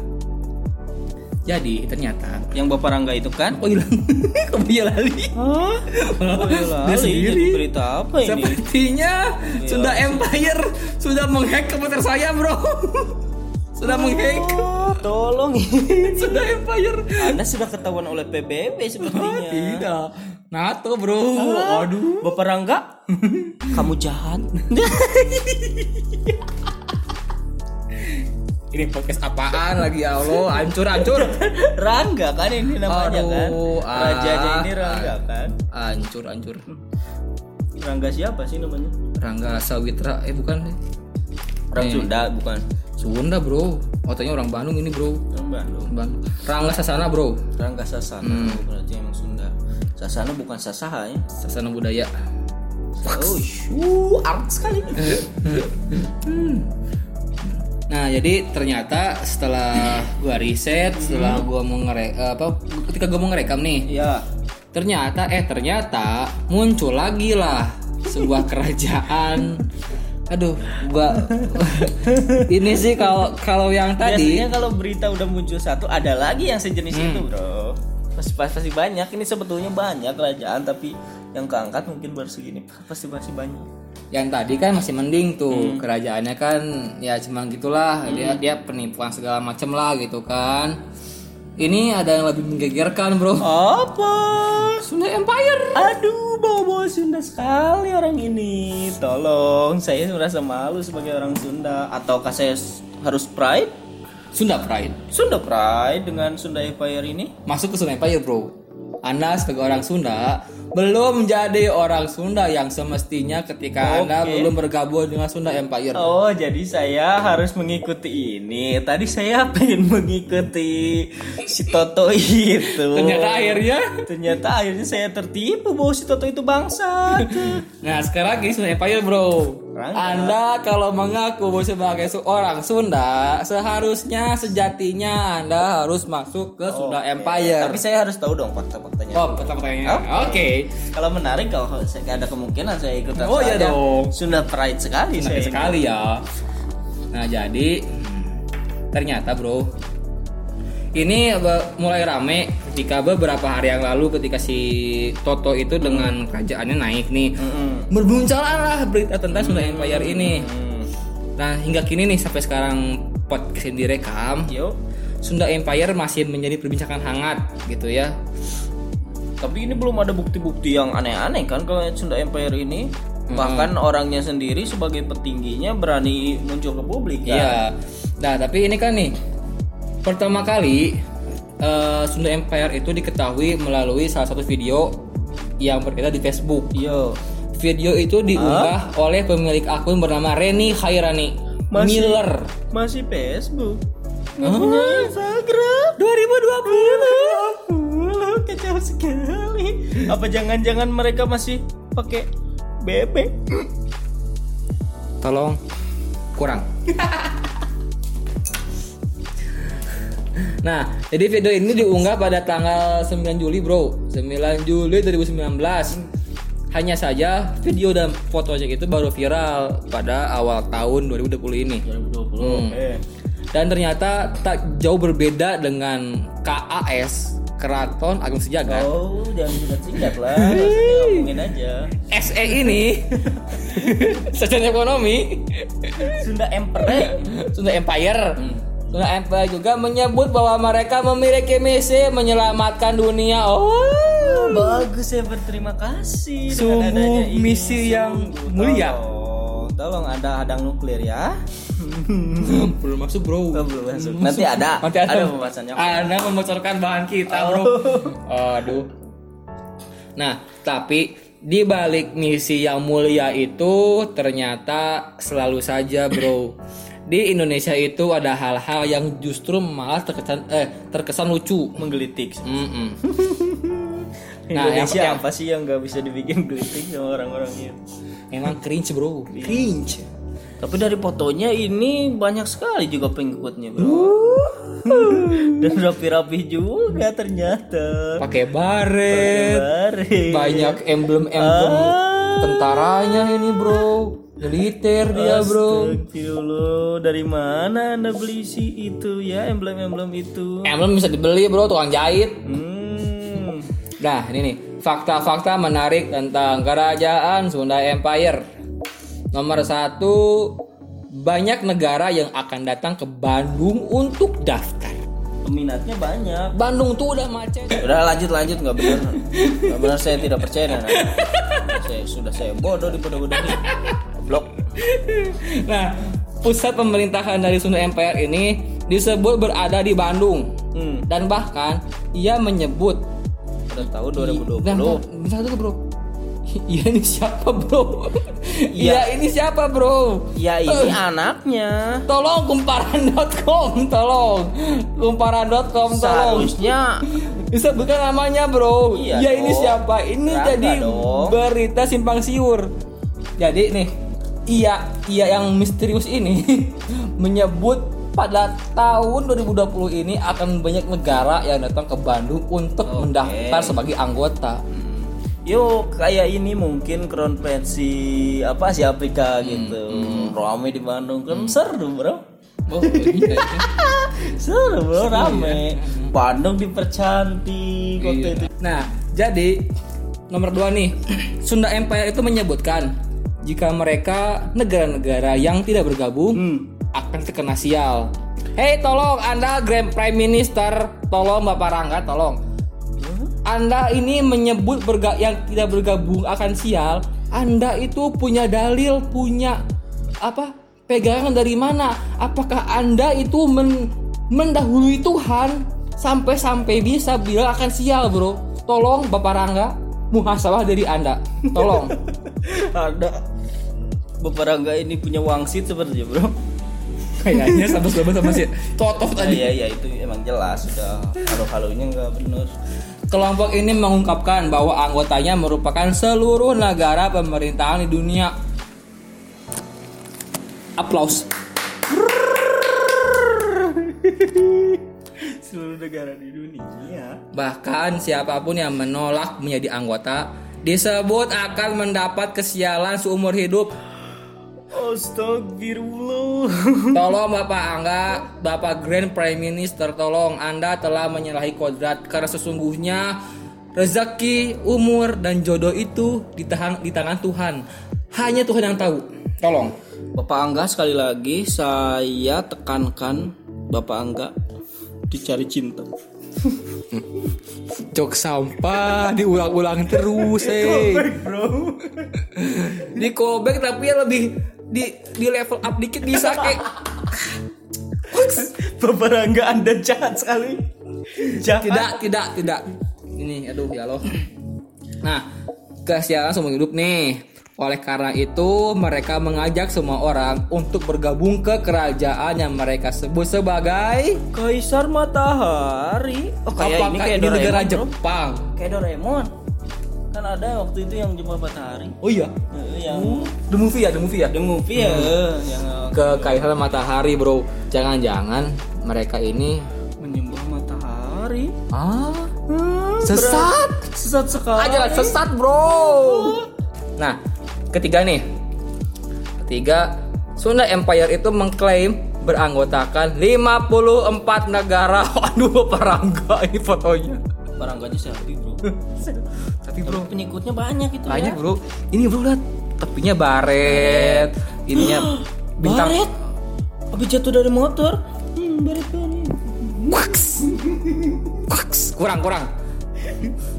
jadi ternyata Yang Bapak Rangga itu kan? oh hilang. Kok dia lali? Hah? Oh, Dia lali. sendiri. Berita apa ini? Sepertinya Iya. Sunda Empire sudah menghack komputer saya, Bro. sudah menghack Oh, tolong. Sunda Empire. Anda sudah ketahuan oleh PBB Oh, sepertinya. tidak. NATO, Bro. Aduh. Bapak Rangga, kamu jahat. Ini podcast apaan lagi ya Allah? Hancur, hancur. Rangga kan ini namanya kan. Aduh, ah. Rajanya ini Rangga kan. Hancur, hancur. Rangga siapa sih namanya? Rangga Sawitra, eh bukan. Orang Nih. Sunda bukan? Sunda, Bro. Otaknya orang Bandung ini, Bro. Orang Bandung. Bandung. Rangga Sasana, Bro. Rangga Sasana Hmm. berarti emang Sunda. Sasana bukan Sasaha ya. Sasana budaya. Oh, shu, art sekali. Nah, jadi ternyata setelah gua riset, setelah gua mau ngere apa ketika gua mau ngerekam nih, Iya. ternyata eh ternyata muncul lagi lah sebuah kerajaan aduh gua ini sih kalau kalau yang tadi Biasanya kalau berita udah muncul satu, ada lagi yang sejenis Hmm. itu, bro. Pasti pasti banyak. Ini sebetulnya banyak kerajaan, tapi yang keangkat mungkin baru segini. Pasti masih banyak. Yang tadi kan masih mending tuh kerajaannya kan ya cuman gitulah dia dia penipuan segala macem lah gitu kan ini ada yang lebih menggegerkan bro Apa? Sunda Empire Aduh, bawa-bawa Sunda sekali orang ini. Tolong, saya merasa malu sebagai orang Sunda. Ataukah saya harus pride? Sunda Pride Sunda pride dengan Sunda Empire ini? masuk ke Sunda Empire bro anda sebagai orang Sunda belum jadi orang Sunda yang semestinya ketika Anda Oke. belum bergabung dengan Sunda Empire. Oh, jadi saya harus mengikuti ini. Tadi saya pengen mengikuti si Toto itu. Ternyata akhirnya Ternyata akhirnya saya tertipu bahwa si Toto itu bangsa. Nah sekarang gini Sunda Empire bro Rangga. Anda kalau mengaku sebagai seorang Sunda Seharusnya sejatinya Anda harus masuk ke Sunda Empire Tapi saya harus tahu dong fakta-faktanya. Oh pertanyaan Oke Kalau menarik kalau saya ada kemungkinan saya ikut Oh, iya dong. Sunda pride sekali saya. sekali ya Nah jadi hmm, Ternyata bro Ini mulai rame ketika beberapa hari yang lalu ketika si Toto itu dengan kerajaannya naik nih Mm-mm. Berbuncalah berita tentang Sunda Empire ini Hmm. Nah hingga kini nih sampai sekarang podcast ini direkam Yuk. Sunda Empire masih menjadi perbincangan hangat gitu ya Tapi ini belum ada bukti-bukti yang aneh-aneh kan kalau Sunda Empire ini. Bahkan orangnya sendiri sebagai petingginya berani muncul ke publik ya. Iya Nah tapi ini kan nih Pertama kali eh, Sunda Empire itu diketahui melalui salah satu video Yang beredar di Facebook Yo. Video itu diunggah oleh pemilik akun bernama Reni Khairani Masih- Miller Masih Facebook. Nggak punya Instagram. 2020. Kacau sekali. Apa jangan-jangan mereka masih pakai bebek? Tolong kurang Nah, jadi video ini diunggah pada tanggal 9 Juli, Bro. 9 Juli 2019. Hanya saja video dan foto aja itu baru viral pada awal tahun 2020 ini. 2020. Hmm. Eh. Dan ternyata tak jauh berbeda dengan KAS, Keraton Agung Sejagat. Oh, jangan singkat-singkat lah. Ngomongin aja. SE ini secara ekonomi Sunda Empire. Sunda Empire. Sunda Empire juga menyebut bahwa mereka memiliki misi menyelamatkan dunia. Oh, Bagus ya berterima kasih. dengan Sungguh misi yang mulia. Tolong, tolong ada hadang nuklir ya. belum masuk bro. Oh, belum masuk. Nanti ada. Nanti ada, pembahasannya. Anda membocorkan bahan kita bro. Aduh. Nah, tapi di balik misi yang mulia itu ternyata selalu saja bro. Di Indonesia itu ada hal-hal yang justru malah terkesan eh terkesan lucu. Menggelitik. Mm-mm. Nah, yang- Indonesia yang- apa sih yang nggak bisa dibikin gelitik sama orang-orangnya? Emang cringe bro. Cringe. Tapi dari fotonya ini banyak sekali juga pengikutnya bro. Dan rapi-rapi juga ternyata. Pakai baret. Bare. Banyak emblem-emblem Ah. tentaranya ini bro. Militer dia bro. Astagfirullah, dari mana anda beli sih itu ya emblem-emblem itu? Emblem bisa dibeli bro, tukang jahit. Hmm. Nah ini nih fakta-fakta menarik tentang kerajaan Sunda Empire. Nomor satu banyak negara yang akan datang ke Bandung untuk daftar. Peminatnya banyak. Bandung tuh udah macet. Udah lanjut lanjut nggak benar. Nggak benar saya tidak percaya Nana. Saya sudah saya bodoh di bodoh bodoh Blok. Nah pusat pemerintahan dari Sunda Empire ini disebut berada di Bandung Hmm. dan bahkan ia menyebut Udah tahu Nah, 2020. bentar dulu bro. Iya ini siapa bro? Iya. Iya ini siapa bro? Ya ini anaknya. Tolong kumparan.com, tolong kumparan.com, tolong. Seharusnya Bisa bukan namanya bro. Iya Iya ini siapa? Ini Rangga jadi dong. berita simpang siur. Jadi nih, iya iya yang misterius ini menyebut pada tahun 2020 ini akan banyak negara yang datang ke Bandung untuk Oke. mendaftar sebagai anggota. Yuk kayak ini mungkin Prince apa sih Afrika Hmm, gitu. Rame di Bandung kan seru bro. Oh, iya. Seru bro rame. Bandung dipercantik waktu itu. Nah, jadi nomor dua nih, Sunda Empire itu menyebutkan jika mereka negara-negara yang tidak bergabung Hmm. akan terkena sial. Hei, tolong Anda Grand Prime Minister, tolong Bapak Rangga, tolong. Anda ini menyebut berga yang tidak bergabung akan sial. Anda itu punya dalil, punya apa? Pegangan dari mana? Apakah Anda itu men- mendahului Tuhan sampai-sampai bisa bilang akan sial, Bro? Tolong Bapak Rangga. muhasabah dari Anda. Tolong. Ada Bapak Rangga ini punya wangsit sepertinya bro Kayaknya sama sama sama si Totoh tadi. Iya iya itu emang jelas sudah halo-halonya nggak bener Kelompok ini mengungkapkan bahwa anggotanya merupakan seluruh negara pemerintahan di dunia. Aplaus. Seluruh negara di dunia Bahkan siapa pun yang menolak menjadi anggota disebut akan mendapat kesialan seumur hidup. Astagfirullah Tolong Bapak Angga, Bapak Grand Prime Minister, tolong Anda telah menyalahi kodrat karena sesungguhnya rezeki, umur dan jodoh itu di tangan di tangan Tuhan. Hanya Tuhan yang tahu. Tolong. Bapak Angga sekali lagi saya tekankan Bapak Angga dicari cinta Jok sampah diulang-ulang terus, eh. Di callback tapi ya lebih di di level up dikit bisa kayak Bapak Rangga anda jahat sekali. Jahat. Tidak tidak tidak. Ini aduh ya Allah. Nah kesialan seumur hidup nih. Oleh karena itu mereka mengajak semua orang untuk bergabung ke kerajaan yang mereka sebut sebagai Kaisar Matahari. Oh kayak ini kayak di negara Doraemon, bro. Jepang. Kayak Doraemon kan ada waktu itu yang jumpa matahari. Oh iya? Yang the movie ya the movie ya? The movie ya yang ke kaisar matahari bro. Jangan-jangan mereka ini menyembah matahari. Ah. Hmm, sesat. berat. sesat sekali. Aja sesat bro. Nah ketiga nih. Ketiga Sunda Empire itu mengklaim beranggotakan 54 negara. Aduh perangga ini fotonya Barangganya selfie bro. Tapi bro. Tapi pengikutnya banyak itu banyak ya. bro. Ini bro lihat. Tepinya baret. Ininya bintang Baret? Habis jatuh dari motor? Hmm baret banget Waks. Waks. kurang kurang.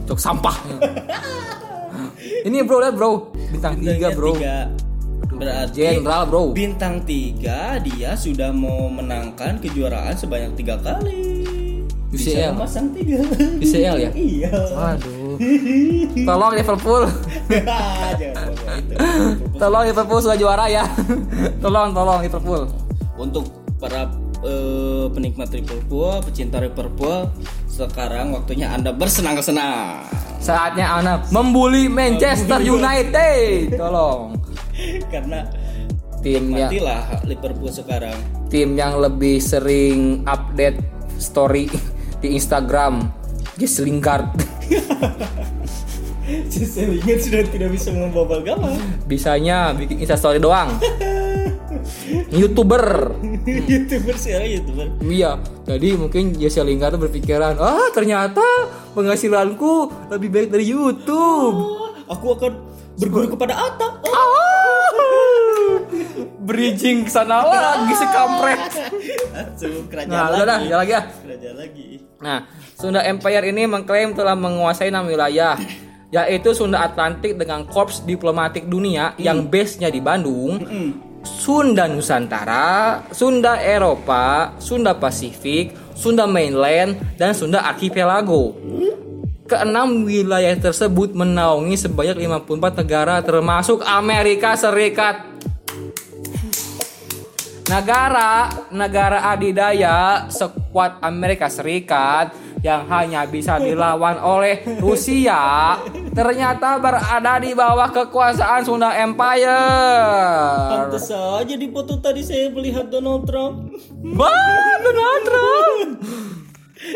Cok sampah. Ini bro lihat bro. Bintang tiga bro. Tiga. Berarti jenderal bro. Bintang tiga dia sudah mau menangkan kejuaraan sebanyak tiga kali Bisa UCL. memasang tiga UCL ya? Iya Waduh. Tolong Liverpool. Tolong Liverpool sudah juara ya. tolong, tolong Liverpool. Untuk para eh, penikmat Liverpool, pecinta Liverpool Sekarang waktunya anda bersenang-senang Saatnya Ana membuli Manchester United. Tolong. Karena Tim yang matilah Liverpool sekarang tim yang lebih sering update story di Instagram. Jess Lingard. Saya ingat sudah tidak bisa membobol gawang Bisanya bikin Insta story doang. YouTuber. Youtuber sekarang Youtuber Iya, jadi mungkin Jesse Lingard tuh berpikiran, ah ternyata penghasilanku lebih baik dari YouTube. Oh, Aku akan berguru kepada Atta oh. Ah, bridging ke sana lagi si kampret. Langsung kerajaan Nah, udah dah, lagi ya lagi ya. Kerajaan lagi Nah, Sunda Empire ini mengklaim telah menguasai enam wilayah, yaitu Sunda Atlantik dengan korps diplomatik dunia yang base-nya di Bandung, Sunda Nusantara, Sunda Eropa, Sunda Pasifik, Sunda Mainland, dan Sunda Archipelago. Keenam wilayah tersebut menaungi sebanyak 54 negara termasuk Amerika Serikat. Negara negara adidaya sekuat Amerika Serikat yang hanya bisa dilawan oleh Rusia ternyata berada di bawah kekuasaan Sunda Empire. Pantes saja di foto tadi saya melihat Donald Trump Wah, Donald Trump.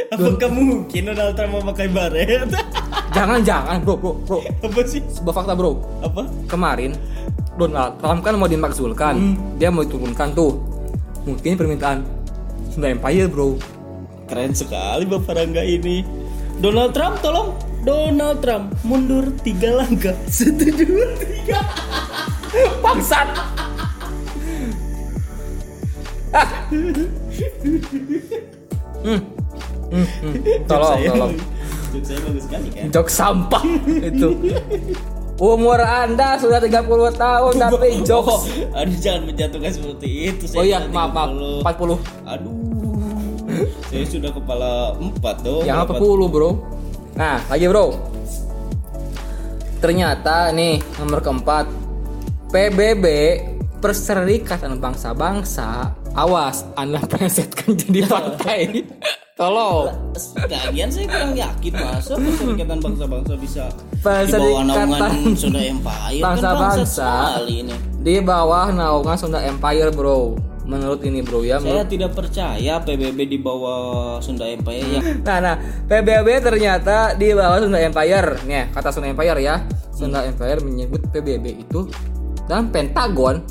Apakah mungkin Donald Trump memakai baret? Jangan-jangan bro, bro, bro. Apa sih? Sebuah fakta bro. Apa? Kemarin Donald Trump kan mau dimakzulkan, dia mau diturunkan tuh. Mungkin permintaan Sunda Empire bro. Keren sekali Bapak Rangga ini Donald Trump tolong Donald Trump mundur tiga langkah Satu dua tiga Bangsat. Ah. Hmm. Hmm, hmm. Tolong, tolong. Jok saya bagus sekali kan Jok sampah itu. Umur Anda sudah 30 tahun tapi Oh, jokes. aduh jangan menjatuhkan seperti itu Oh iya, maaf, maaf. 30. 40. Aduh Saya sudah kepala empat dong Yang Empat. 40, Bro. Nah, lagi, Bro. ternyata nih nomor keempat PBB Perserikatan Bangsa-Bangsa awas anda plesetkan jadi partai tolong Lagian saya kurang yakin masa perserikatan bangsa-bangsa bisa di Perserikatan bawah naungan Sunda Empire kan bangsa Bangsa-bangsa. sekali ini. di bawah naungan Sunda Empire bro menurut ini bro ya Saya menurut- tidak percaya PBB di bawah Sunda Empire yang Nah, nah, PBB ternyata di bawah Sunda Empire. Nih, kata Sunda Empire ya. Sunda Empire menyebut PBB itu dan Pentagon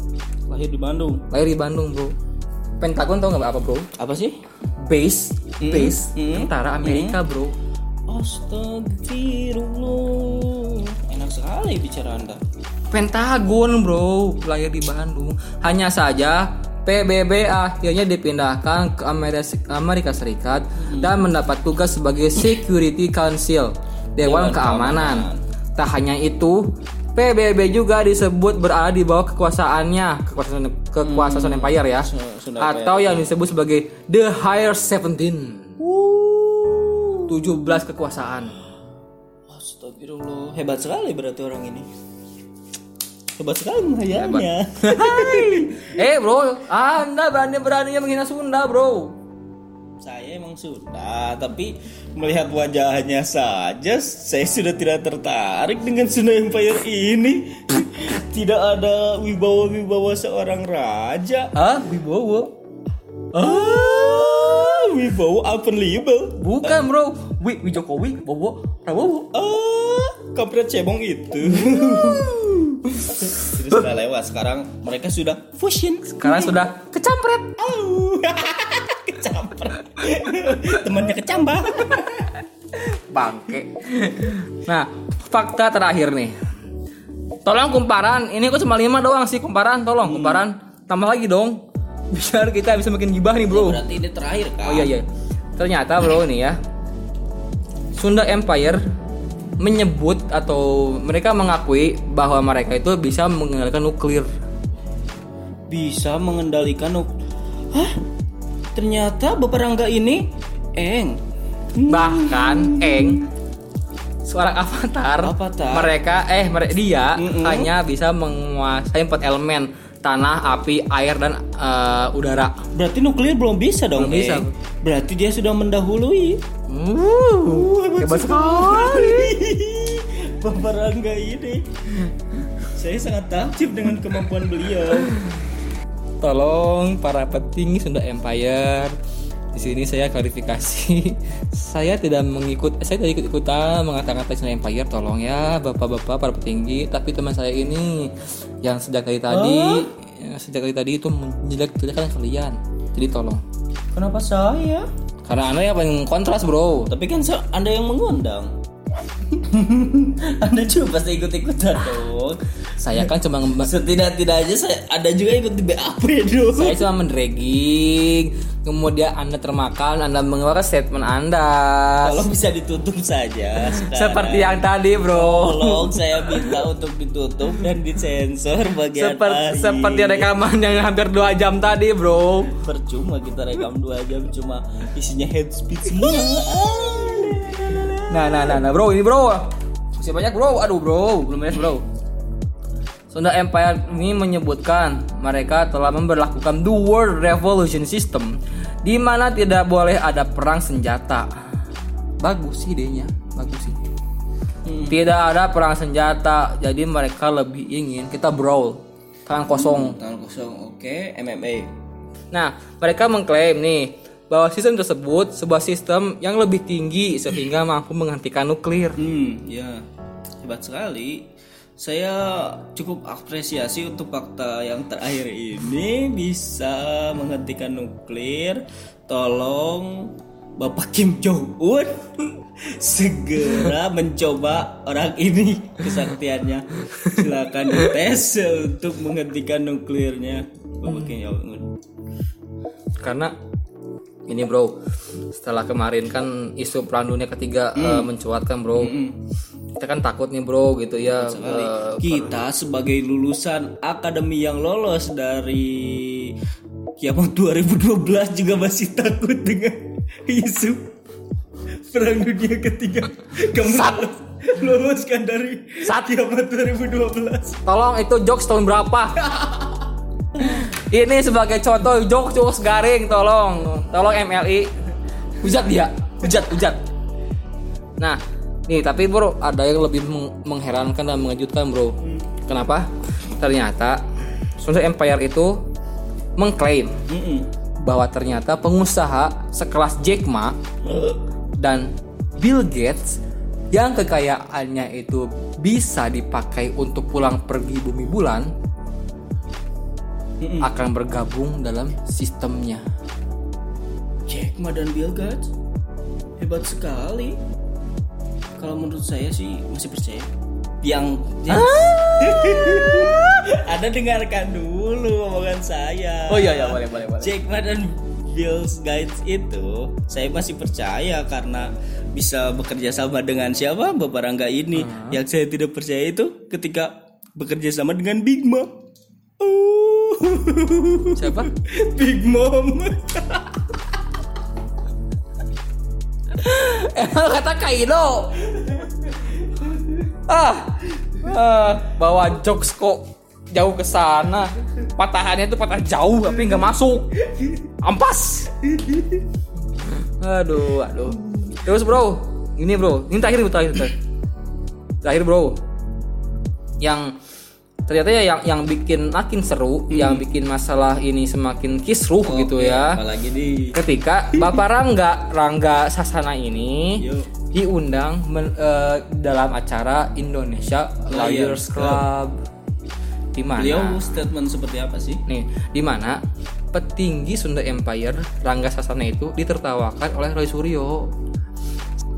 lahir di Bandung. lahir di Bandung, Bro. Pentagon tau nggak apa, Bro? Apa sih? Base, base hmm, tentara Amerika, Bro. Astagfirullah. Enak sekali bicara Anda. Pentagon, Bro, lahir di Bandung. Hanya saja PBB akhirnya dipindahkan ke Amerika, Serikat dan mendapat tugas sebagai Security Council, Dewan, Dewan Keamanan. Tak hanya itu, PBB juga disebut berada di bawah kekuasaannya, kekuasaan kekuasaan Empire ya, Sunda atau yang disebut sebagai The Higher Seventeen. 17 kekuasaan. Astagfirullah. Hebat sekali berarti orang ini. Hebat sekali menghayalnya. eh bro, anda berani-beraninya menghina Sunda bro. Saya emang sudah, tapi melihat wajahnya saja saya sudah tidak tertarik dengan Sunda Empire ini. Tidak ada wibawa-wibawa seorang raja. Hah? Wibowo? Ah, wibawa unbelievable. Bukan bro, Wi, Wi Jokowi, Bobo, Prabowo. Ah, kampret cebong itu. Sudah sudah lewat sekarang mereka sudah fusion. Sekarang sudah kecampret. Kecampret. Temannya kecambah. Bangke. Nah, fakta terakhir nih. Tolong kumparan, ini aku cuma lima doang sih kumparan, tolong kumparan. Tambah lagi dong. Biar kita bisa makin gibah nih bro. Berarti ini terakhir kan? Oh iya iya. Ternyata bro nih ya. Sunda Empire menyebut atau mereka mengakui bahwa mereka itu bisa mengendalikan nuklir. bisa mengendalikan nuk Hah? Ternyata beberangga ini eng. Bahkan Eng seorang avatar, Avatar. mereka eh mereka dia Mm-mm. hanya bisa menguasai empat elemen tanah, api, air dan eh, udara. Berarti nuklir belum bisa dong. Belum bisa. Berarti dia sudah mendahului. Uh, hebat sekali. Beberangga ini. Saya sangat takjub dengan kemampuan beliau. Tolong para petinggi Sunda Empire. Di sini saya klarifikasi. saya tidak mengikut saya tidak ikut-ikutan mengata-ngatai Sunda Empire. Tolong ya Bapak-bapak para petinggi, tapi teman saya ini yang sejak dari tadi yang sejak dari tadi itu menjelek-jelekan kalian. Jadi tolong. Kenapa saya? Karena Anda yang paling kontras, Bro. Tapi kan Anda yang mengundang. anda juga pasti ikut-ikutan dong. Saya kan cuma Setidak-tidaknya saya ada juga ikut di BAP dong. saya cuma mendragging. Kemudian Anda termakan, Anda mengeluarkan statement Anda. Tolong bisa ditutup saja. sekarang. Seperti yang tadi, Bro. Tolong saya minta untuk ditutup dan disensor bagian Seperti, akhir. seperti rekaman yang hampir dua jam tadi, bro. Percuma kita rekam dua jam cuma isinya head speech semua. Nah, nah, nah, nah, bro, ini bro. Masih banyak, bro. Aduh, bro, belum beres, bro. Sunda Empire ini menyebutkan mereka telah memperlakukan the World Revolution System, di mana tidak boleh ada perang senjata. Bagus sih idenya, bagus sih. Tidak ada perang senjata, jadi mereka lebih ingin kita brawl, tangan kosong. Tangan kosong, oke. MMA. Nah, mereka mengklaim nih bahwa sistem tersebut sebuah sistem yang lebih tinggi sehingga mampu menghentikan nuklir. Hmm, ya hebat sekali. Saya cukup apresiasi untuk fakta yang terakhir ini bisa menghentikan nuklir. Tolong Bapak Kim Jong Un segera mencoba orang ini kesaktiannya. Silakan dites untuk menghentikan nuklirnya, Bapak Kim Jong Un. Karena ini bro, setelah kemarin kan isu perang dunia ketiga eh, mencuat kan bro. Kita kan takut nih bro gitu ya. eh, Kita sebagai lulusan akademi yang lolos dari kiamat 2012 juga masih takut dengan isu perang dunia ketiga. Kamu Loloskan dari Saat- kiamat 2012. Tolong itu jokes tahun berapa? Ini sebagai contoh jokes jokes garing tolong. Tolong MLI. Hujat dia. Hujat, hujat. Nah, nih tapi bro ada yang lebih meng- mengherankan dan mengejutkan bro. Kenapa? Ternyata Sunda Empire itu mengklaim Mm-mm. bahwa ternyata pengusaha sekelas Jack Ma dan Bill Gates yang kekayaannya itu bisa dipakai untuk pulang pergi bumi bulan Mm-mm. akan bergabung dalam sistemnya. Jack Ma dan Bill Gates hebat sekali. Kalau menurut saya sih masih percaya. Yang Ah! ada dengarkan dulu omongan saya. iya boleh boleh boleh. Jack Ma dan Bill Gates itu saya masih percaya karena bisa bekerja sama dengan siapa Bapak Rangga ini. Yang saya tidak percaya itu ketika bekerja sama dengan Big Mom. Oh. Siapa? Big Mom. Emang kata Kaido. Ah, ah, bawa jokes kok jauh ke sana. Patahannya itu patah jauh tapi nggak masuk. Ampas. Aduh, aduh. Terus bro, ini bro, ini terakhir bro, terakhir, terakhir. Terakhir bro, yang ternyata ya yang yang bikin makin seru, yang bikin masalah ini semakin kisruh gitu ya. Apalagi di ketika Bapak Rangga Rangga Sasana ini Yuk. diundang men- eh, dalam acara Indonesia Lawyers Lawyers Club. Di beliau mana statement seperti apa sih? nih di mana petinggi Sunda Empire Rangga Sasana itu ditertawakan oleh Roy Suryo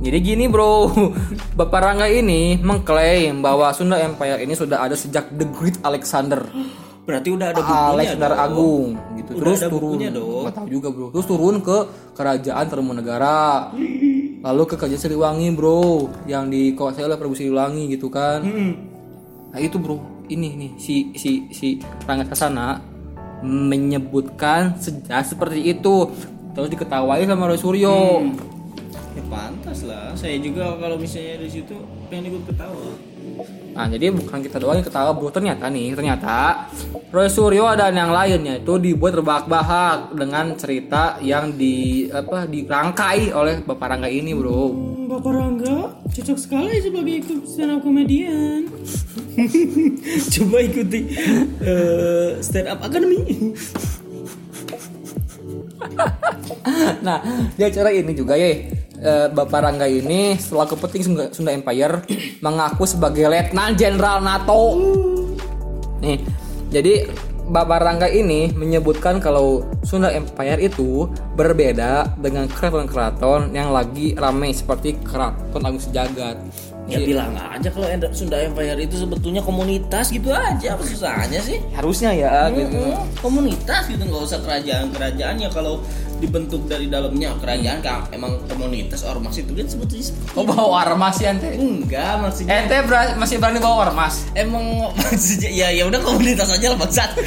jadi gini bro, Bapak Rangga ini mengklaim bahwa Sunda Empire ini sudah ada sejak The Great Alexander Berarti udah ada bukunya Alexander dong. Agung gitu. Udah Terus ada turun. dong. Tahu juga, Bro. Terus turun ke kerajaan Tarumanegara. Lalu ke kerajaan Siliwangi, Bro, yang dikuasai oleh Prabu Siliwangi gitu kan. Hmm. Nah, itu, Bro. Ini nih si si si Rangga Kasana menyebutkan sejarah seperti itu. Terus diketawai sama Roy Suryo. Hmm. Ya pantas lah. Saya juga kalau misalnya di situ pengen ikut ketawa. Nah, jadi bukan kita doang yang ketawa, bro. Ternyata nih, ternyata Roy Suryo dan yang lainnya itu dibuat terbahak-bahak dengan cerita yang di apa dirangkai oleh Bapak Rangga ini, bro. Hmm, Bapak Rangga cocok sekali sebagai ikut stand up komedian. Coba ikuti eh, stand up academy. Nah, di acara ini juga ya, eh, Bapak Rangga ini selaku petinggi Sunda, Sunda Empire mengaku sebagai Letnan Jenderal NATO. Nih, jadi Bapak Rangga ini menyebutkan kalau Sunda Empire itu berbeda dengan keraton-keraton yang lagi ramai seperti Keraton Agung Sejagat. Ya bilang aja kalau Sunda Empire itu sebetulnya komunitas gitu aja apa susahnya sih? Harusnya ya gitu. Mm-mm, komunitas gitu nggak usah kerajaan-kerajaan ya kalau dibentuk dari dalamnya. Kerajaan kan emang komunitas ormas itu kan sebetulnya seperti Kok bawa ormas sih ente? enggak maksudnya Ente bera- masih berani bawa ormas? emang maksudnya ya ya udah komunitas aja lah bangsat.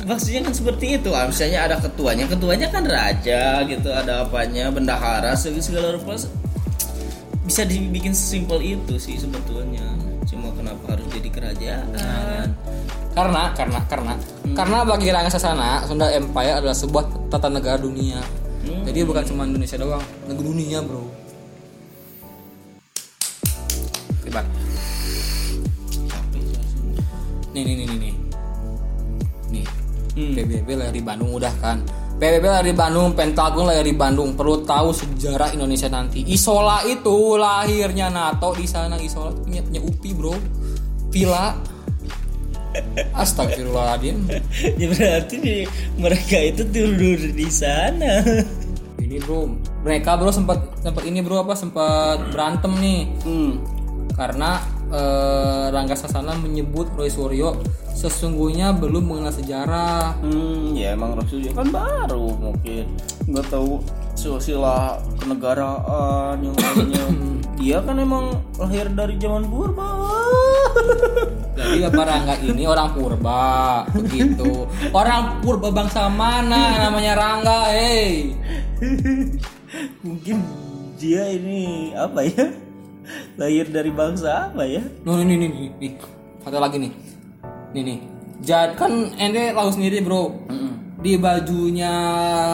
Maksudnya kan seperti itu. Ah, misalnya ada ketuanya ketuanya kan raja gitu ada apanya bendahara segala segala rupa. Bisa dibikin sesimpel itu sih sebetulnya. Cuma kenapa harus jadi kerajaan Karena karena karena karena bagi Rangga Sasana Sunda Empire adalah sebuah tata negara dunia. Jadi bukan cuma Indonesia doang, negara dunia bro. Hebat. Nih nih nih nih nih. Nih. Hmm. PBB lahir di Bandung udah kan. PBB lahir di Bandung, Pentagon lahir di Bandung. Perlu tahu sejarah Indonesia nanti. Isola itu lahirnya NATO di sana. Isola punya, punya UPI bro. Villa. Astagfirullahaladzim. ya berarti di, mereka itu tidur di sana Ini bro, mereka bro sempat sempat ini bro apa sempat berantem nih hmm. karena eh, Rangga Sasana menyebut Roy Suryo sesungguhnya belum mengenal sejarah. Hmm, ya emang Rasulullah kan baru mungkin nggak tahu silsilah kenegaraan yang lainnya. Dia kan emang lahir dari zaman purba. Jadi Rangga ini orang purba, begitu. Orang purba bangsa mana namanya Rangga, hey. mungkin dia ini apa ya? lahir dari bangsa apa ya nih, nih, nih, nih, nih. Satu lagi nih. Nih, nih. Jad, kan ente tahu sendiri bro. Di bajunya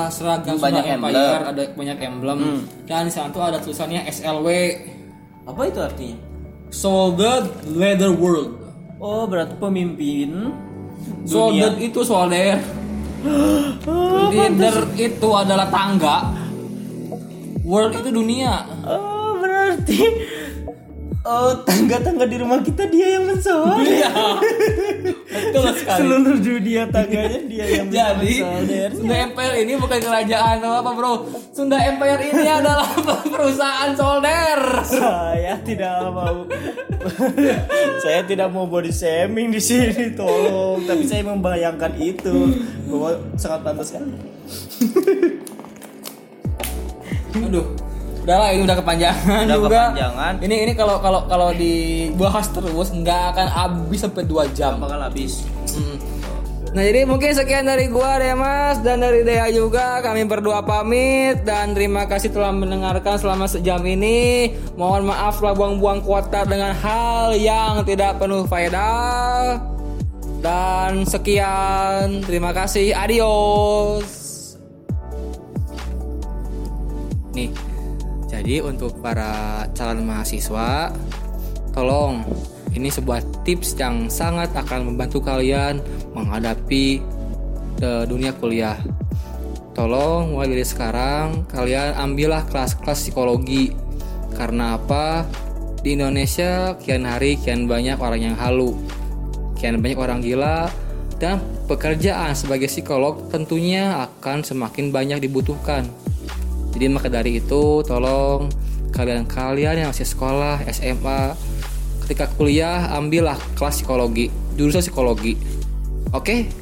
seragam Banyak Sunda emblem. Empire ada banyak emblem. Dan di sana tuh ada tulisannya SLW. Apa itu artinya Soldier Leather World. oh berarti pemimpin Soldier itu solder. Leader itu adalah tangga. World itu dunia. oh berarti oh tangga-tangga di rumah kita dia yang mensolder Iya. Betul sekali. seluruh dunia tangganya dia yang Jadi Sunda Empire ini bukan kerajaan atau apa bro. Sunda Empire ini adalah perusahaan solder saya tidak mau. Saya tidak mau body shaming di sini tolong. Tapi saya membayangkan itu. Bahwa sangat pantas kan Aduh Udah lah ini udah kepanjangan Udah juga kepanjangan. Ini ini kalau kalau kalau dibahas terus nggak akan habis sampai 2 jam bakal habis Hmm. Nah jadi mungkin sekian dari gua Demas dan dari Dea juga kami berdua pamit dan terima kasih telah mendengarkan selama sejam ini. Mohon maaf telah buang-buang kuota dengan hal yang tidak penuh faedah. Dan sekian, terima kasih, adios. Nih, jadi untuk para calon mahasiswa, tolong ini sebuah tips yang sangat akan membantu kalian menghadapi eh, dunia kuliah. Tolong mulai dari sekarang kalian ambillah kelas-kelas psikologi. Karena apa? Di Indonesia kian hari kian banyak orang yang halu. Kian banyak orang gila dan pekerjaan sebagai psikolog tentunya akan semakin banyak dibutuhkan. Jadi maka dari itu tolong kalian-kalian yang masih sekolah SMA ketika kuliah ambillah kelas psikologi jurusan psikologi. Oke